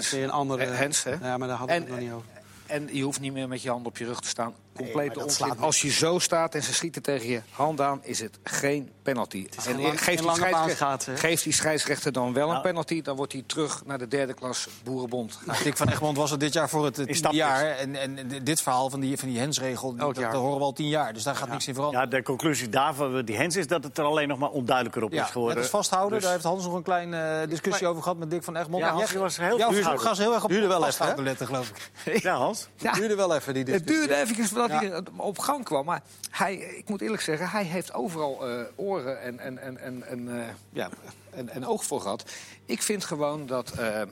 is weer een andere... Hands, hè? Ja, maar daar hadden we En- het nog niet over. En je hoeft niet meer met je handen op je rug te staan. Complete onzin. Als je zo staat en ze schieten tegen je hand aan, is het geen penalty. is en lang- geeft, die lange scheidsrechter, baanschaatsen, hè? geeft die scheidsrechter dan wel Nou. een penalty, dan wordt hij terug naar de derde klas Boerenbond. Nou, Dick van Egmond was er dit jaar voor het tiende jaar. En, en dit verhaal van die, van die hensregel, dat, dat horen we al tien jaar. Dus daar gaat niks in veranderen. Ja, de conclusie daarvan, die Hens, is dat het er alleen nog maar onduidelijker op is Ja, geworden. net als vasthouden, Dus- daar heeft Hans nog een kleine eh, discussie over gehad met Dick van Egmond. Ja, Hans, was heel jouw heel erg op Duurde wel even, letten, geloof ik. Ja, Hans. Ja. duurde wel even, die Het discussie. duurde even voordat hij op gang kwam. Maar hij, ik moet eerlijk zeggen, hij heeft overal eh, oren en, en, en, en, en, eh, ja, en, en oog voor gehad. Ik vind gewoon dat... eh, eh,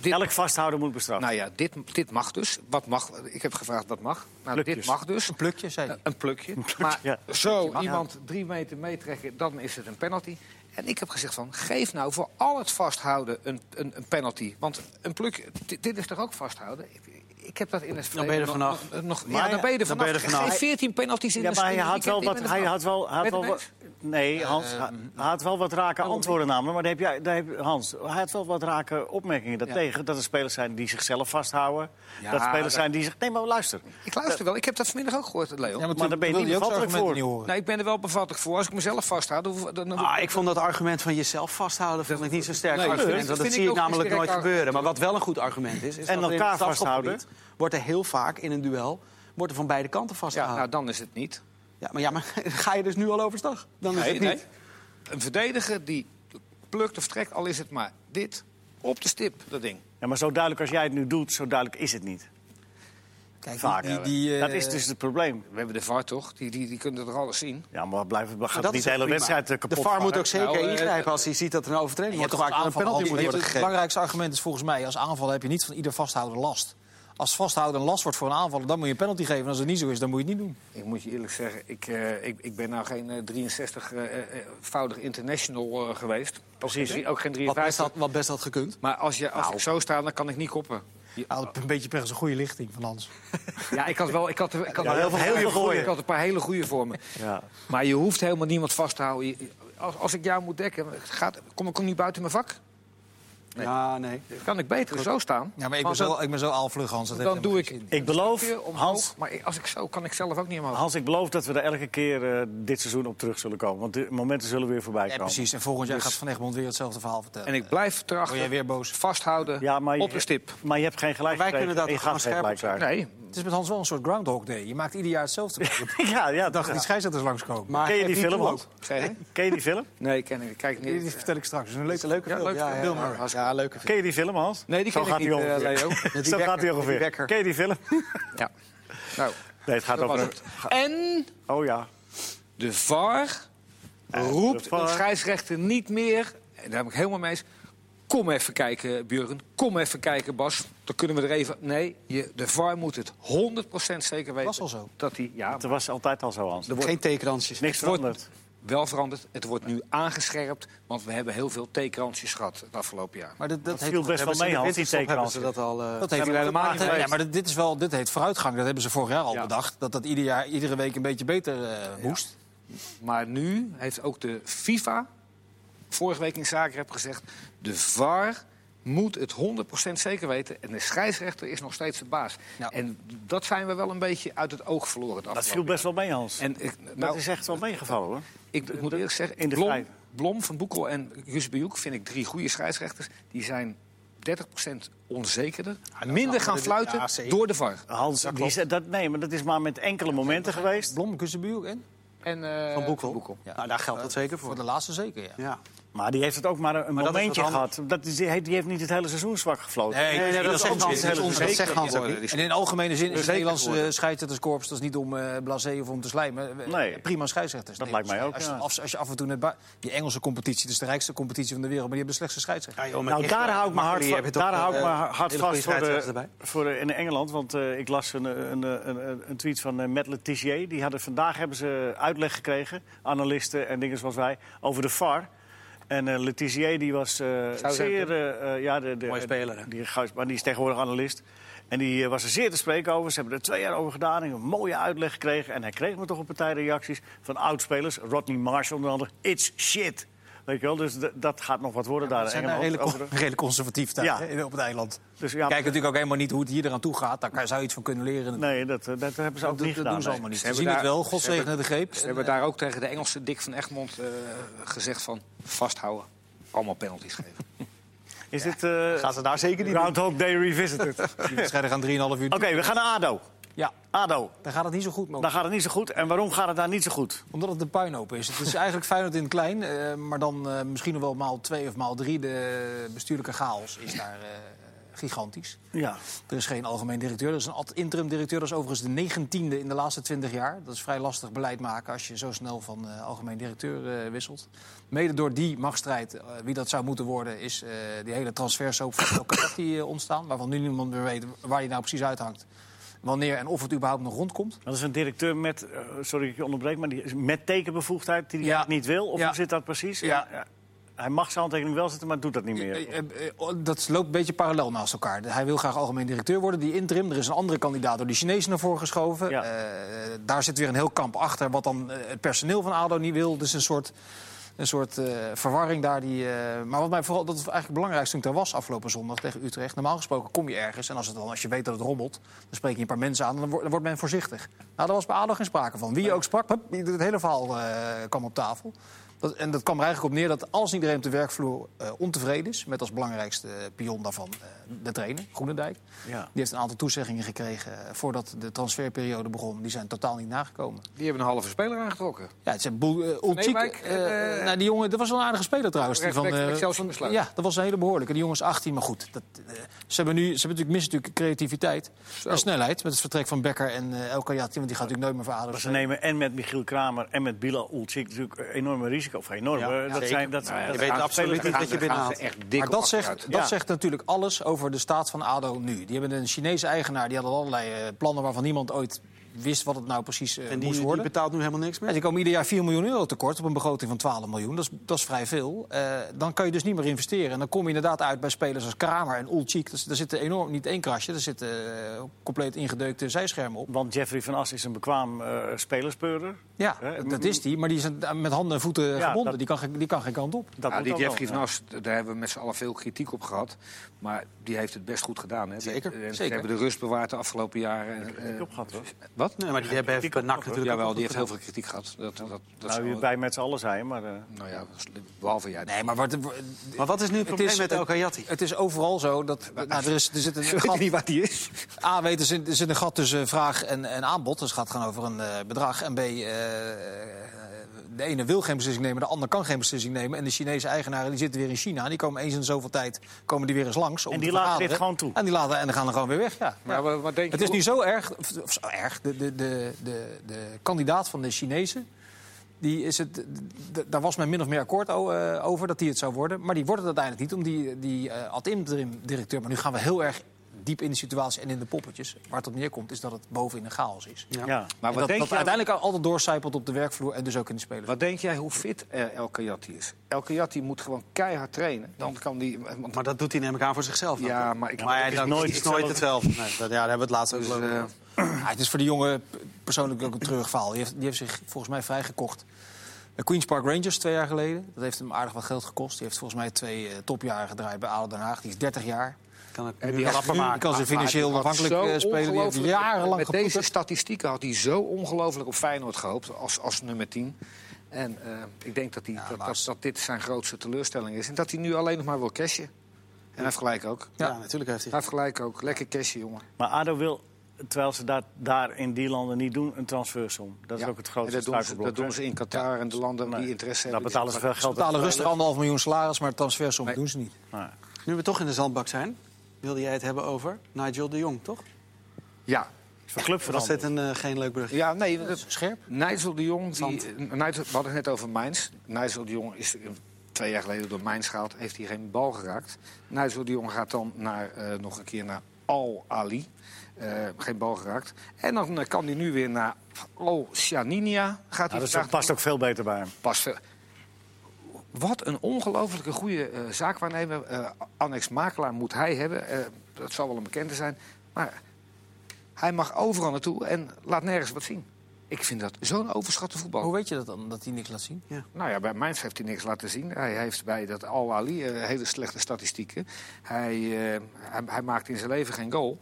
dit, Elk vasthouden moet bestraft. nou ja, dit, dit mag dus. Wat mag? Ik heb gevraagd wat mag. Nou, dit mag dus. Een plukje, zei hij. Een plukje. Maar ja. zo iemand drie meter meetrekken, dan is het een penalty. En ik heb gezegd van, geef nou voor al het vasthouden een, een, een penalty. Want een plukje, dit, dit is toch ook vasthouden? Ik, heb dat in het Dan ben je er verleden nog- vanaf. nog- nog- Maar ja, dan ben je er dan ben vanaf. je er vanaf. Geef 14 penalties in Ja, een maar hij had wel wat. Hij had wel, had wel wat. Nee, Hans, hij hij had wel wat rake antwoorden namelijk. Maar daar heb jij, daar heb, Hans, hij had wel wat rake opmerkingen daartegen. Dat er spelers zijn die zichzelf vasthouden. Ja, dat spelers dat- zijn die zich. Nee, maar luister. Ik luister wel. Ik heb dat vanmiddag ook gehoord, Leo. Ja, maar daar ben je niet bevattelijk voor. niet. Nou, ik ben er wel bevattelijk voor. Als ik mezelf vasthoud, dan, Ah, ik vond dat argument van jezelf vasthouden vond ik niet zo'n sterk Nee, argument. dat Want dat zie ik namelijk nooit argument. gebeuren. Maar wat wel een goed argument is... is En dat er elkaar vasthouden. wordt er heel vaak in een duel... wordt er van beide kanten ja, vastgehouden. nou, dan is het niet. Ja, maar, ja, maar ga je dus nu al overstag? Dan is Nee, het niet. nee. Een verdediger die plukt of trekt, al is het maar dit, op de stip, dat ding. Ja, maar zo duidelijk als jij het nu doet, zo duidelijk is het niet. Kijk, Vaak. die, die, eh, dat is dus het probleem. We hebben de VAR toch? Die, die, die kunnen er alles zien. Ja, maar blijven, gaat dat niet de hele prima. wedstrijd eh, kapot De VAR moet ook zeker Nou, eh, ingrijpen als hij ziet dat er een overtreding je wordt gemaakt. toch en een penalty moet Het belangrijkste argument is volgens mij... als aanval heb je niet van ieder vasthouden last. Als vasthouden een last wordt voor een aanvaller, dan moet je een penalty geven. En als het niet zo is, dan moet je het niet doen. Ik moet je eerlijk zeggen, ik, eh, ik, ik ben nou geen 63-voudig international eh, geweest. Precies. Ook geen, ook geen Wat best, 53. had, wat best had gekund. Maar als, je, als ik zo sta, dan kan ik niet koppen. Je een beetje per een goede lichting van Hans. Ja, ik had wel. Ik had, ik had Ja, heel veel hele. Ik had een paar hele goede voor me. Ja. Maar je hoeft helemaal niemand vast te houden. Als, als ik jou moet dekken, gaat, kom ik niet buiten mijn vak. Nee. Ja, nee. Kan ik beter zo staan. Ja, maar ik ben zo, dan- ik ben zo Hans. Dat Dan doe ik- zin. Ik beloof, omhoog, Hans, Maar als ik zo kan ik zelf ook niet omhoog. Hans, ik beloof dat we er elke keer eh, dit seizoen op terug zullen komen. Want de momenten zullen weer voorbij Ja, komen. precies. En volgend jaar gaat Van Egmond weer hetzelfde verhaal vertellen. En ik blijf Word erachter jij weer boos? vasthouden Ja, maar je, op de stip. Maar je hebt geen gelijk wij kunnen dat gewoon scherp. Nee, Het is met Hans wel een soort Groundhog Day. Je maakt ieder jaar hetzelfde. ja, ja, dacht die scheidsrechters langskomen. Maar Ken je die niet film, Hans? je? Ken je die film? Nee, ken ik. Kijk Die, die niet. vertel ik straks. Dat is een leuke leuke Ja, film. leuk Ja, film. Ja, leuke film. Ken je die film, Hans? Nee, die Zo ken gaat ik niet, ongeveer. eh, Leo. Met die Zo wekker, gaat hij met die ongeveer. wekker. Ken je die film? Ja. Nou, Nee, het gaat dat was over... het. En Oh ja. de VAR roept de VAR. een scheidsrechter niet meer... En daar heb ik helemaal mee eens. Kom even kijken, Björn. Kom even kijken, Bas. Dan kunnen we er even... Nee, je, de VAR moet het 100% zeker weten. Was al zo. Dat hij... Ja, Dat was altijd al zo, Hans. er wordt Geen tekenrandjes. Niks wordt- veranderd. Wel veranderd. Het wordt nu aangescherpt. Want we hebben heel veel tekenrandjes gehad het afgelopen jaar. Maar dat, Dat heeft viel best wel mee, Hans, die ze dat al... eh, Dat heeft helemaal niet ja, maar dit, is wel, dit heet vooruitgang. Dat hebben ze vorig jaar al Ja. bedacht. Dat dat ieder jaar, iedere week een beetje beter eh moest. Maar nu heeft ook de FIFA vorige week in Zagreb gezegd... de VAR moet het 100% zeker weten. En de scheidsrechter is nog steeds de baas. Ja. En dat zijn we wel een beetje uit het oog verloren. het Dat viel best wel mee, Hans. En ik, dat nou, is echt wel meegevallen, hoor. ik, ik moet eerlijk zeggen, in de Blom, Blom, Van Boekel en Gus Bejoek vind ik drie goede scheidsrechters. Die zijn 30% onzekerder. minder gaan fluiten door de VAR. Hans, die, zei- dat, nee, maar dat is maar met enkele momenten geweest. Blom, Kussenbuur en? En, eh, Van Boekel. Ja. Nou, daar geldt dat zeker Voor voor. de laatste zeker, ja. Maar die heeft het ook maar een Maar momentje gehad. Dat is, die, heeft, die heeft niet het hele seizoen zwak gefloten. Nee, nee, dat is zegt ook Hans. niet Dat is het hele. Dat zegt Hans ook worden. niet. En in algemene zin is het geworden. scheidsrechterskorps... dat is niet om eh blasé of om te slijmen. Nee. Prima scheidsrechters. Dat lijkt mij ook, Als je, ja. af, als je af en toe net... Die Engelse competitie, dat is de rijkste competitie van de wereld... maar die hebben de slechtste scheidsrechter. Ja, joh, maar Nou, echt, daar eh, hou ik me hard, Makkeli va- heb je toch, daar hou ik me eh, hard vast voor, de, scheidsrechters voor de- in Engeland. Want eh, ik las een, een, een, een, een tweet van uh, Matt Letizier. Die hadden, vandaag hebben ze uitleg gekregen, analisten en dingen zoals wij, over de VAR. En Letizier die was eh, zeer... eh, ja, de, de, Mooie speler, hè? Die, maar die is tegenwoordig analist. En die was er zeer te spreken over. Ze hebben er twee jaar over gedaan. en Een mooie uitleg gekregen. En hij kreeg me toch een partij reacties van oudspelers. Rodney Marshall onder andere. It's shit. Weet je wel, dus dat gaat nog wat worden daar We in zijn daar Engeland. redelijk, over de- redelijk conservatief daar, Ja. hè, op het eiland. Dus We ja, kijken natuurlijk ook helemaal niet hoe het hier eraan toe gaat. Daar kan- zou je iets van kunnen leren. Nee, dat, eh, dat hebben ze ook dat, niet dat gedaan. doen ze allemaal niet. Ze zien het wel, ze God zegene hebben- de greep. Ze hebben daar ook tegen de Engelse Dick van Egmond eh, gezegd van vasthouden. Allemaal penalties geven. Is dit eh Gaan ze daar zeker niet. Groundhog Day Revisited? Oké, Die wedstrijden gaan 3,5 uur. we gaan naar ADO. Ja, ADO, daar gaat het niet zo goed mee. daar gaat het niet zo goed. En waarom gaat het daar niet zo goed? Omdat het een puinhoop is. Het is eigenlijk Feyenoord in het klein. eh, maar dan eh, misschien nog wel maal twee of maal drie. De bestuurlijke chaos is daar eh, gigantisch. Ja, Er is geen algemeen directeur. Er is een ad- interim directeur. Dat is overigens de negentiende in de laatste twintig jaar. Dat is vrij lastig beleid maken als je zo snel van algemeen directeur wisselt. Mede door die machtsstrijd, wie dat zou moeten worden... is die hele transfersoop van ontstaan. Waarvan nu niemand meer weet waar die nou precies uithangt. Wanneer en of het überhaupt nog rondkomt. dat is een directeur met, eh, sorry ik je onderbreek, maar die is met tekenbevoegdheid die hij Ja. niet wil? Of Ja. hoe zit dat precies? Ja. Hij mag zijn handtekening wel zetten, maar doet dat niet meer. Eh, eh, Dat loopt een beetje parallel naast elkaar. Hij wil graag algemeen directeur worden, die interim. Er is een andere kandidaat door die Chinezen naar voren geschoven. Daar zit weer een heel kamp achter, wat dan het personeel van ADO niet wil. Dus een soort, een soort eh, verwarring daar. Die, eh, maar wat mij vooral, dat is eigenlijk het belangrijkste toen ik daar was afgelopen zondag tegen Utrecht. Normaal gesproken kom je ergens en als, het dan, als je weet dat het rommelt... dan spreek je een paar mensen aan en dan wordt, dan wordt men voorzichtig. Nou, daar was bij ADO geen sprake van. Wie je ook sprak, het hele verhaal eh, kwam op tafel. Dat, en dat kwam er eigenlijk op neer dat en iedereen op de werkvloer eh, ontevreden is. Met als belangrijkste pion daarvan eh, de trainer, Groenendijk. Ja. Die heeft een aantal toezeggingen gekregen eh, voordat de transferperiode begon. Die zijn totaal niet nagekomen. Die hebben een halve speler aangetrokken. Ja, het een boel. Uh, eh, nou, die jongen, dat was wel een aardige speler trouwens. Die van, recht- eh, ja, dat was een hele behoorlijke. Die jongen is 18, maar goed. Dat, eh, ze hebben nu, ze hebben natuurlijk, missen natuurlijk creativiteit en snelheid. Met het vertrek van Becker en eh El Kayati, want die gaat natuurlijk nooit meer Maar ze nemen en met Michiel Kramer en met Bilal Ulcik natuurlijk enorme risico. Of enorm. Ja, eh, dat zijn, dat, Nou dat je weet absoluut niet wat je binnenhaalt. Maar dat, zegt, dat zegt natuurlijk alles over de staat van ADO nu. Die hebben een Chinese eigenaar, die had allerlei eh, plannen waarvan niemand ooit wist wat het nou precies eh, En moest die, die worden. betaalt nu helemaal niks meer. die komen ieder jaar 4 miljoen euro tekort op een begroting van 12 miljoen. Dat is, dat is vrij veel. Eh, dan kan je dus niet meer investeren. En dan kom je inderdaad uit bij spelers als Kramer en Ulchik. Dus, er zitten enorm, niet één krasje, er zitten eh, compleet ingedeukte zijschermen op. Want Jeffrey van As is een bekwaam eh spelerspeurer. Ja, Hè, dat is die. Maar die is met handen en voeten Ja, gebonden. dat- Die, kan, geen- die kan geen kant op. Dat die Jeffrey wel, van. As, daar hebben we met z'n allen veel kritiek op gehad. Maar die heeft het best goed gedaan. Hè. Zeker, Die- en Ze zeker. hebben de rust bewaard de afgelopen jaren. En, eh, Ik gehad, hoor. wat? Nee, maar die hebben bij NAC natuurlijk Jawel, die heeft heel veel kritiek gehad. Dat, dat, dat Nou, wij met z'n allen zijn, maar... eh, nou ja, behalve jij. Nee, maar wat. Maar wat is nu het probleem is- met El Kayati? het is overal zo dat. Nou, er, is, er zit een Ik weet gat niet wat die is. A, weet, er, zit, er zit een gat tussen vraag en, en aanbod. Dus het gaat gewoon over een eh, bedrag. En B, eh, de ene wil geen beslissing nemen, de ander kan geen beslissing nemen. En de Chinese eigenaren die zitten weer in China. Die komen eens in zoveel tijd komen die weer eens langs. Om En te die laten dit gewoon toe. En die laten en dan gaan er gewoon weer weg. Ja. Maar wat, wat denk je Het is hoe- nu zo erg, of, zo erg. De, de, de, de, de kandidaat van de Chinezen. Die is het, daar was men min of meer akkoord eh, over dat die het zou worden. Maar die wordt het uiteindelijk niet, om die, die eh, ad interim directeur. Maar nu gaan we heel erg diep in de situatie en in de poppetjes. Waar het op neerkomt is dat het bovenin een chaos is. ja. Maar wat dat, denk, dat jij, uiteindelijk altijd doorcijpelt op de werkvloer en dus ook in de spelers. wat denk jij hoe fit eh, El Kayati is? El Kayati moet gewoon keihard trainen. Dan kan die... Want, Maar dat doet hij neem ik aan voor zichzelf. ja, maar ik... Maar ja, is nooit is nooit hetzelfde. Nee, dat, ja, daar hebben we het laatst ook Dus, over eh, gehad. Ja, het is voor die jongen persoonlijk ook een terugval. Die heeft, die heeft zich volgens mij vrijgekocht De Queen's Park Rangers twee jaar geleden. Dat heeft hem aardig wat geld gekost. Die heeft volgens mij twee eh, topjaren gedraaid bij ADO Den Haag. Die is 30 jaar. Kan het En die had maken. kan ze financieel Maar hij had afhankelijk zo eh, spelen. Die jarenlang Met deze statistieken had hij zo ongelooflijk op Feyenoord gehoopt als, als nummer 10. En eh, ik denk dat, hij, dat, dat, dat dit zijn grootste teleurstelling is. En dat hij nu alleen nog maar wil cashen. En hij heeft gelijk ook. Ja, Ja. natuurlijk heeft hij. Hij heeft gelijk ook. Lekker cashen, jongen. Maar ADO wil, terwijl ze dat daar in die landen niet doen, een transfersom. Dat is Ja. ook het grootste dat doen, ze, dat doen ze in Qatar en de landen Nee. die interesse Daar hebben. betalen ze veel Ze geld betalen aan. rustig anderhalf miljoen salaris, maar transfersom Nee. doen ze niet. Nee. Nu we toch in de zandbak zijn, wilde jij het hebben over Nigel de Jong, toch? Ja. Is van club Was dit een eh, geen leuk bericht? ja, nee. Dat, Scherp. Nigel de Jong, die, eh, Nigel, we hadden het net over Mainz. Nigel de Jong is eh, twee jaar geleden door Mainz gehaald. Heeft hij geen bal geraakt. Nigel de Jong gaat dan naar, eh, nog een keer naar Al Ali. Eh, geen bal geraakt. En dan eh, kan hij nu weer naar Al Shaninia. Gaat Nou, hij dat past ook veel beter bij hem. Pas veel. Wat een ongelofelijke goede eh, zaakwaarnemer, eh annex makelaar moet hij hebben. Eh, dat zal wel een bekende zijn. Maar hij mag overal naartoe en laat nergens wat zien. Ik vind dat zo'n overschatte voetbal. Hoe weet je dat dan, dat hij niks laat zien? Nou ja, bij Mainz heeft hij niks laten zien. Hij heeft bij dat Al Ali eh, hele slechte statistieken. Hij, eh, hij, hij maakt in zijn leven geen goal.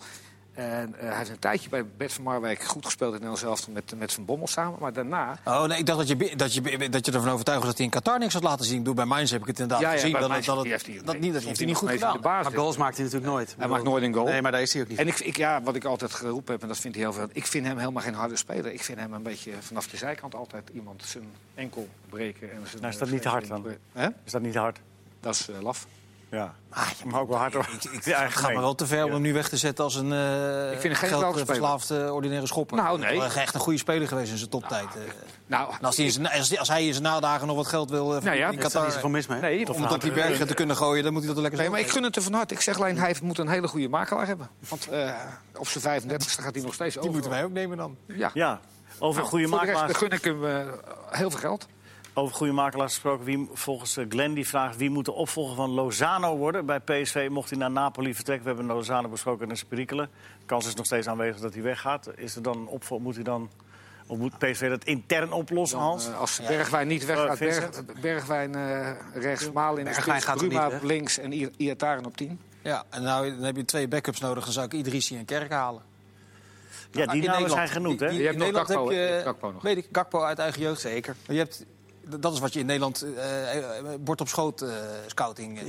En eh, hij heeft een tijdje bij Bert van Marwijk goed gespeeld in Nederland zelf met, met Van Bommel samen. Maar daarna Oh nee, ik dacht dat je, dat je, dat je ervan overtuigd was dat hij in Qatar niks had laten zien. Ik bedoel, bij Mainz heb ik het inderdaad Ja, ja, gezien. dat, Mainz, dat, heeft hij- dat, niet, dat heeft hij niet goed gedaan. basis. Maar goals maakt hij natuurlijk nooit. Hij maakt nooit een goal. Nee, maar daar is hij ook niet. En ik, ik, ja, wat ik altijd geroepen heb, en dat vindt hij heel veel. Ik vind hem helemaal geen harde speler. Ik vind hem een beetje vanaf de zijkant altijd iemand zijn enkel breken. En zijn, Nou, is dat niet hard dan? Hè? Is dat niet hard? Dat is eh, laf. Ja. Ah, ja, Maar ook wel hard hoor. Ik, ik, Ja, het gaat me wel te ver om Ja. hem nu weg te zetten als een uh, Ik vind geen geldverslaafde ordinaire schopper. Nou, nee. Hij is echt een goede speler geweest in zijn toptijd. eh. Nou, En als, hij in zijn, als, hij- als hij in zijn nadagen nog wat geld wil eh, Nou ja, in is er Qatar... zoveel mis mee. nee, om het op die bergen te kunnen gooien, dan moet hij dat lekker Nee, maar ik gun het er van harte. Ik zeg alleen, hij moet een hele goede makelaar hebben. Want eh, op zijn 35 gaat hij nog steeds Die over. moeten wij ook nemen dan. Ja. Ja, over Nou, goede voor de rest makelaars. gun ik hem eh, heel veel geld. Over goede makelaars gesproken. Wie, volgens eh, Glenn die vraagt wie moet de opvolger van Lozano worden bij PSV. Mocht hij naar Napoli vertrekken. We hebben Lozano besproken in zijn perikelen. De kans is nog steeds aanwezig dat hij weggaat. Is er dan een opvolger? Moet hij dan of moet PSV dat intern oplossen, Dan, Hans? eh, als Bergwijn niet weggaat, Oh, Berg, Vincent? Bergwijn eh, rechts, Maal in de Bergwijn spits, gaat er Bruma op links en I- Iataren op 10. Ja, en nou, dan heb je twee backups nodig. Dan zou ik Idrissi en Kerk halen. ja, die in namen Nederland- zijn genoemd, hè? die- Je hebt nog Nederland Gakpo, heb je je, hebt Gakpo nog. Weet ik, Gakpo uit eigen jeugd. Zeker. Maar je hebt, dat is wat je in Nederland eh, bord op schoot scouting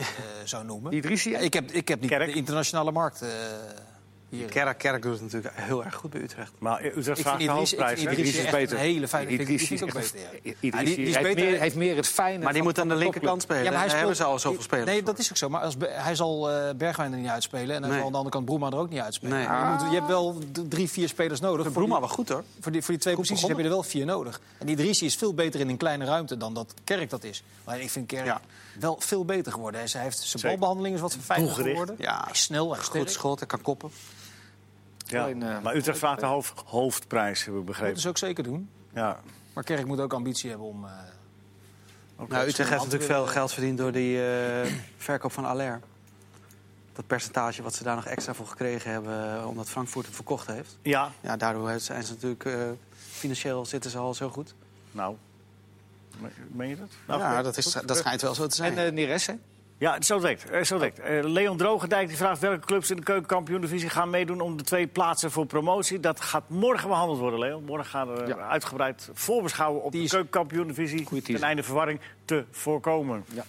zou noemen. Idrissi? Ik heb, ik heb niet Kerk. de internationale markt hier. Kerk, Kerk doet het natuurlijk heel erg goed bij Utrecht. Maar Utrecht vraagt de hoofdprijs? Idrissi is beter. een hele fijne. Idrissi ook is beter, ja. Idrissi Ja, die- die is heeft, meer, heeft meer het fijne. Maar die van- moet aan de linkerkant spelen. Ja, maar hij Daar hebben ze speelt- al zoveel spelers. Nee, dat is ook zo. Maar hij zal eh, Bergwijn er niet uitspelen. En hij Nee. zal aan de andere kant Broema er ook niet uitspelen. Nee. Maar je, moet, je hebt wel drie, vier spelers nodig. Broema wel goed hoor. Voor die, voor die twee posities heb je er wel vier nodig. En die Idrissi is veel beter in een kleine ruimte dan dat Kerk dat is. Maar ik vind Kerk. Wel veel beter geworden. Is- Hij heeft zijn Zeker. balbehandeling is wat fijner Doelgericht. geworden. Ja. Hij is snel, hij is Goed schot, hij kan koppen. Ja. Alleen, eh, Maar Utrecht vraagt de hoofd, hoofdprijs, heb ik Dat begrepen. moeten ze ook zeker doen. Ja. Maar Kerk moet ook ambitie hebben om... eh, Nou, Utrecht heeft natuurlijk veel geld verdiend door die eh, verkoop van Aller. Dat percentage wat ze daar nog extra voor gekregen hebben... omdat Frankfurt het verkocht heeft. ja, Ja, daardoor heeft- zijn ze natuurlijk... eh, financieel zitten ze al zo goed. nou. Me- Meen je dat? Nou, ja, goed. dat, is, dat schijnt wel zo te zijn. En Neres, hè? Ja, zo direct. eh, Zo direct. Eh, Leon Drogendijk die vraagt welke clubs in de keukenkampioen-divisie gaan meedoen om de twee plaatsen voor promotie. Dat gaat morgen behandeld worden, Leon. Morgen gaan we Ja. uitgebreid voorbeschouwen op Die de is- keukenkampioen-divisie. Ten einde verwarring te voorkomen. Ja.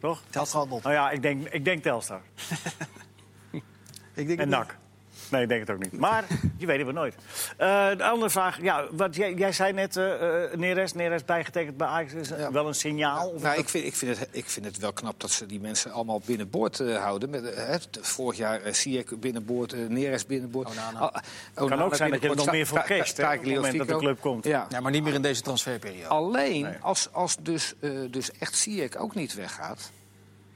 Toch? Telstar. Nou ja, ik denk, ik denk Telstar. ik denk En NAC. Nee, ik denk het ook niet. Maar je weet het maar nooit. Eh, de andere vraag. Ja, wat jij, jij zei net, eh eh, Neres, Neres bijgetekend bij Ajax. Is Ja. wel een signaal? Of Nou, ik vind, ik, vind het, ik vind het wel knap dat ze die mensen allemaal binnenboord eh, houden. Met, hè, vorig jaar uh, Ziyech binnenboord, Neres binnenboord. Ah, kan ook zijn dat je er nog meer voor Taak op het moment dat de club komt. Ja. Ja, maar niet meer in deze transferperiode. Alleen Nee. als, als dus, eh, dus echt Ziyech ook niet weggaat...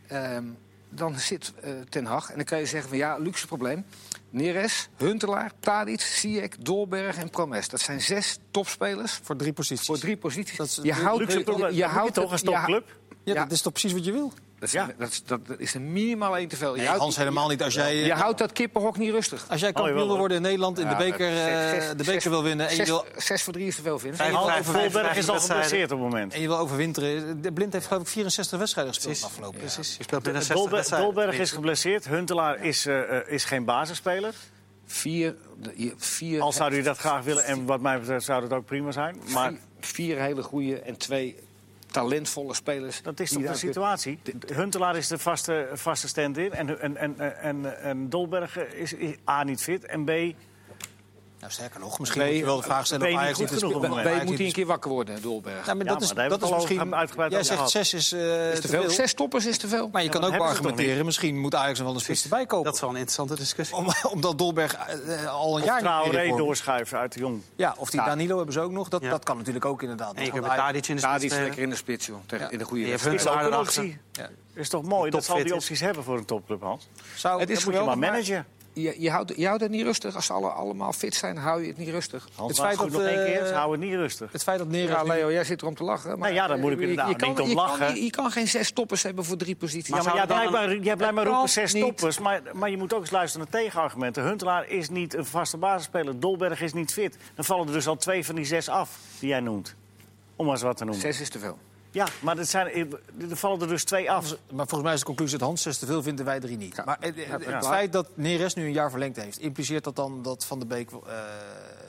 ehm, dan zit eh, Ten Hag en dan kan je zeggen van ja, luxe probleem. Neres, Huntelaar, Tadic, Ziyech, Dolberg en Promes. Dat zijn zes topspelers Voor drie posities. voor drie posities. Dat is je een houdt, Luxe je, probleem. je houdt toch een topclub? Ja, Ja. dat is toch precies wat je wil? Dat is, Ja. dat, is, dat is er minimaal één te veel. Je, Nee, houdt, Hans helemaal niet. Als jij, je houdt dat kippenhok niet rustig. als jij kampioen wil worden in Nederland, in de beker, zes- eh, zes- de beker zes- wil winnen... en je Zes, wil, zes voor drie is te veel, Vince. Vijf- Volberg is al geblesseerd op het moment. en je wil overwinteren... De Blind heeft geloof ik 64 wedstrijden gespeeld afgelopen Precies. Je speelt binnen 60 Dolbe- wedstrijden. Dolberg is geblesseerd. Huntelaar is, eh, eh, is geen basisspeler. Vier, vier, Al zou u dat graag willen, en wat mij betreft zou dat ook prima zijn. Maar vier, vier hele goede en twee talentvolle spelers. dat is toch de situatie? Huntelaar is de vaste, vaste stand-in. En, en, en, en, en Dolberg is A niet fit en B... Nou, sterker nog, misschien Nee, moet je wel de vraag stellen of Ajax niet genoeg moet hij een keer wakker worden, Dolberg. Ja, maar Ja, dat is, maar hebben dat is misschien... uitgebreid Jij zegt zes is, eh, is te veel. Zes toppers is te veel. Maar je Ja, kan ook argumenteren, misschien moet Ajax nog wel een spits erbij kopen. Dat is wel een interessante discussie. Om, omdat Dolberg eh, eh, al een Of jaar Traoré is. doorschuiven uit de Jong. Ja, of die Danilo hebben ze ook nog. Dat, Ja. dat kan natuurlijk ook inderdaad. En je kunt Want met Ajax- Tadic in de spits is lekker in de spits, joh. In de goede Je hebt. Is een optie. Is toch mooi dat ze al die is. opties hebben voor een topclub, Hans? Zou, Het is moet je maar managen. Je, je, houdt, je houdt het niet rustig. Als ze alle, allemaal fit zijn, hou je het niet rustig. Hans, Het het feit goed dat, nog één eh, keer, hou het niet rustig. het feit dat Ja, nu- Leo, jij zit erom te lachen. Maar Nou ja, dan moet ik je- inderdaad je kan- niet om je kan lachen. Je kan geen zes toppers hebben voor drie posities. Ja, maar jij je dan- blijft maar, jij blijft maar Het roepen zes niet. toppers. Maar, maar je moet ook eens luisteren naar tegenargumenten. Huntelaar is niet een vaste basisspeler. Dolberg is niet fit. Dan vallen er dus al twee van die zes af die jij noemt. Om maar eens wat te noemen. Zes is te veel. Ja, maar dat zijn, er vallen er dus twee af. Maar volgens mij is de conclusie dat Hans zes te veel vinden wij drie niet. Ja. Maar het, het- Ja. het feit dat Neres nu een jaar verlengd heeft... impliceert dat dan dat Van der Beek eh,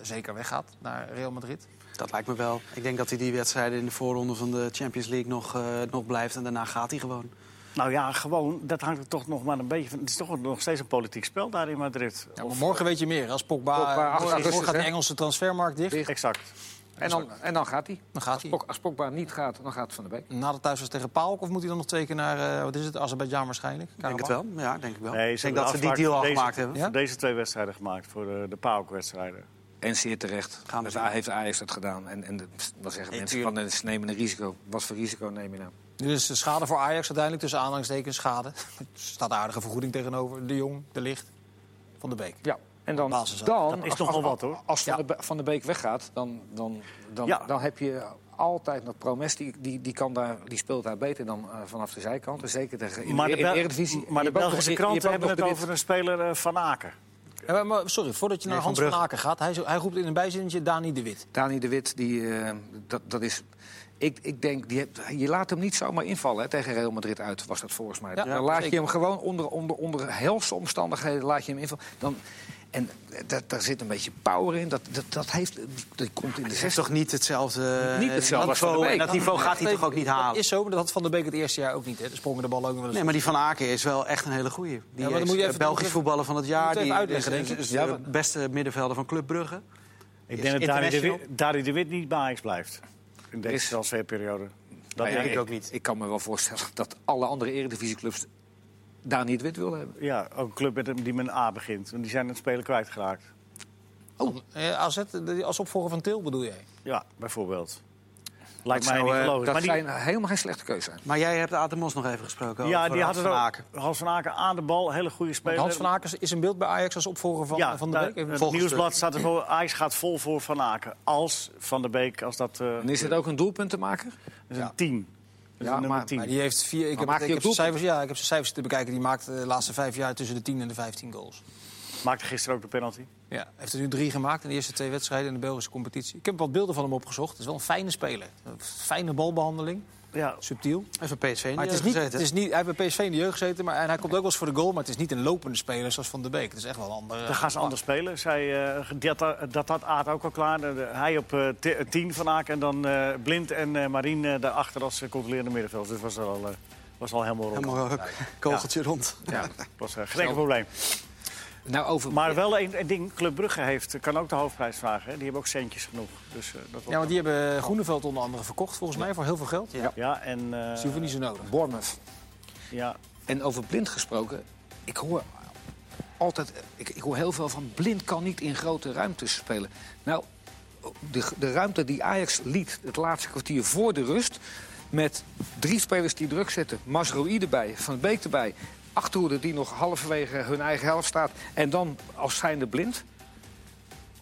zeker weggaat naar Real Madrid? Dat lijkt me wel. Ik denk dat hij die wedstrijden in de voorronde van de Champions League nog, eh, nog blijft. En daarna gaat hij gewoon. Nou ja, gewoon, dat hangt er toch nog maar een beetje van. Het is toch nog steeds een politiek spel daar in Madrid. Ja, maar Of- morgen weet je meer. Als Pogba, Pogba, morgen, gaat de? Engelse transfermarkt dicht. Dicht. Exact. En dan, en dan gaat hij. Dan gaat. Pok- Als Pogba niet gaat, dan gaat Van der Beek. Na de thuiswas tegen Paok of moet hij dan nog twee keer naar, eh, wat is het, Azerbeidzjan waarschijnlijk? Ik denk het wel. Ja, denk ik wel. Nee, ik denk dat de ze die deal al deze- gemaakt hebben. Ja? Voor deze twee wedstrijden gemaakt, voor de, de PAOK-wedstrijden. En zeer terecht. Gaan we Heeft, Ajax dat gedaan. En, en de, dan zeggen mensen van, eh, ze nemen een risico. Wat voor risico neem je nou? Dus de schade voor Ajax uiteindelijk, tussen aanhalingstekens schade. Er staat aardige vergoeding tegenover. De Jong, De Licht, Van de Beek. Ja. En dan, Basis ook. dan Dat is wat, hoor. Als Van, Ja. de, Be- van de Beek weggaat, dan, dan, dan, Ja. dan heb je altijd nog Promes. Die, die, die, kan daar, die speelt daar beter dan eh, vanaf de zijkant. En zeker tegen, in, Maar de, de, in de Bel- Eredivisie. maar de Belgische kranten hebben het over een speler eh, van Aken. Ja, maar, sorry, voordat je naar Nee, Hans Van. Aken gaat. Hij, zo- hij roept in een bijzinnetje Dani de Wit. Dani de Wit, die, eh, dat, dat is... Ik, ik denk, die hebt- je laat hem niet zomaar invallen hè, tegen Real Madrid uit, was dat volgens mij. Ja, dan laat zeker. je hem gewoon onder, onder, onder helse omstandigheden laat je hem invallen. Dan, en dat, daar zit een beetje power in. Dat, dat, dat, heeft, dat komt in de Het is zestig. toch niet hetzelfde, Niet hetzelfde Van der niveau. Beek. En dat niveau gaat hij toch ook niet Dat halen? is zo, maar dat had Van der Beek het eerste jaar ook niet. Hè. De sprongen de bal ook nog wel eens. Nee, maar die Van Aken is wel echt een hele goeie. Die is moet je eh, even- Belgisch even- voetballer van het jaar. Die uitleggen, is, denk ik. is Ja, de beste middenvelder van Club Brugge. Ik denk dat Dari de. Wit, niet bij Ajax blijft. In deze Is- transferperiode. Dat Nou ja, denk ik ook. niet. Ik kan me wel voorstellen dat alle andere eredivisieclubs daar niet wit willen hebben. Ja, ook een club met een- die met een A begint. Want die zijn het spelen kwijtgeraakt. Oh, eh, AZ als opvolger van Til bedoel jij? Ja, bijvoorbeeld. Lijkt Dat mij zou, niet eh, logisch. Dat Maar die, zijn helemaal geen slechte keuze zijn. Maar jij hebt Atemos nog even gesproken ja, over die had Hans het van ook. Aken. Hans van Aken aan de bal, hele goede Want speler. Hans van Aken is in beeld bij Ajax als opvolger van, ja, van de daar- Beek. Even- het nieuwsblad staat ervoor. Ajax gaat vol voor Van Aken. Als Van der Beek, als dat... eh En is het ook een doelpunt te maken? is een 10. Is Ja, nummer maar- 10. Maar die heeft vier. Ik heb, ik heb zijn cijfers, ja, ik heb zijn cijfers te bekijken. Die maakt eh, de laatste vijf jaar tussen de 10 en de 15 goals. Maakte gisteren ook de penalty. Ja, heeft er nu drie gemaakt in de eerste twee wedstrijden in de Belgische competitie. Ik heb wat beelden van hem opgezocht. Het is wel een fijne speler. Een fijne balbehandeling, Ja, subtiel. Even PSV in Maar de het is niet, gezeten. het is niet, hij heeft bij PSV in de jeugd gezeten, maar, en hij komt ook wel eens voor de goal. Maar het is niet een lopende speler zoals Van der Beek. Het is echt wel een andere. dan gaan ze anders spelen. Zij, eh, dat, dat had Aad ook al klaar. De- de- hij op eh, ti- 10 Van Aken en dan eh, Blind en eh Marien eh, daarachter als eh, controlerende middenveld. Dus was al, eh, was al helemaal rond. Helemaal eh, kogeltje rond. Ja. was eh, geen probleem. Nou, over... Maar wel een, een ding, Club Brugge heeft, kan ook de hoofdprijs vragen. Hè. Die hebben ook centjes genoeg. Dus, eh, dat Ja, want die hebben Groeneveld onder andere verkocht, volgens mij, voor heel veel geld. Ja. Ja, en... eh, Dus die hoeven niet zo nodig. Bournemouth. ja, En over blind gesproken, ik hoor altijd, ik, ik hoor heel veel van blind kan niet in grote ruimtes spelen. Nou, de, de ruimte die Ajax liet het laatste kwartier voor de rust, met drie spelers die druk zetten, Masroui erbij, Van Beek erbij, achterhoede die nog halverwege hun eigen helft staat en dan als zijnde blind.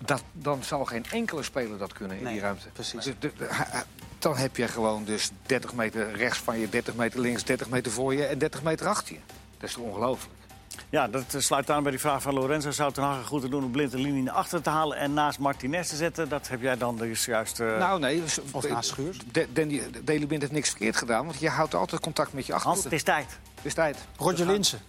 Dat, dan zal geen enkele speler dat kunnen in Nee, die ruimte. precies. De- de- de- hij- hij- dan heb je gewoon dus 30 meter rechts van je, 30 meter links, 30 meter voor je en 30 meter achter je. Dat is toch ongelooflijk? Ja, dat eh, sluit aan bij die vraag van Lorenzo. Zou Ten Hag goed te doen om blind de linie naar achter te halen en naast Martinez te zetten? Dat heb jij dan dus juist... eh, nou, nee. Of naast Schuurs. De, Danny- Daley Blind heeft niks verkeerd gedaan, want je houdt altijd contact met je Hans, achterhoede. het is tijd. Het is tijd. Roger Linsen.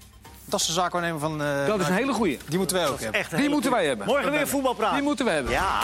Dat is de zaakwaarnemer van... eh, Dat is een hele goeie. Die moeten wij ook hebben. Die moeten wij hebben. Morgen weer voetbalpraat. Die moeten we hebben. Ja.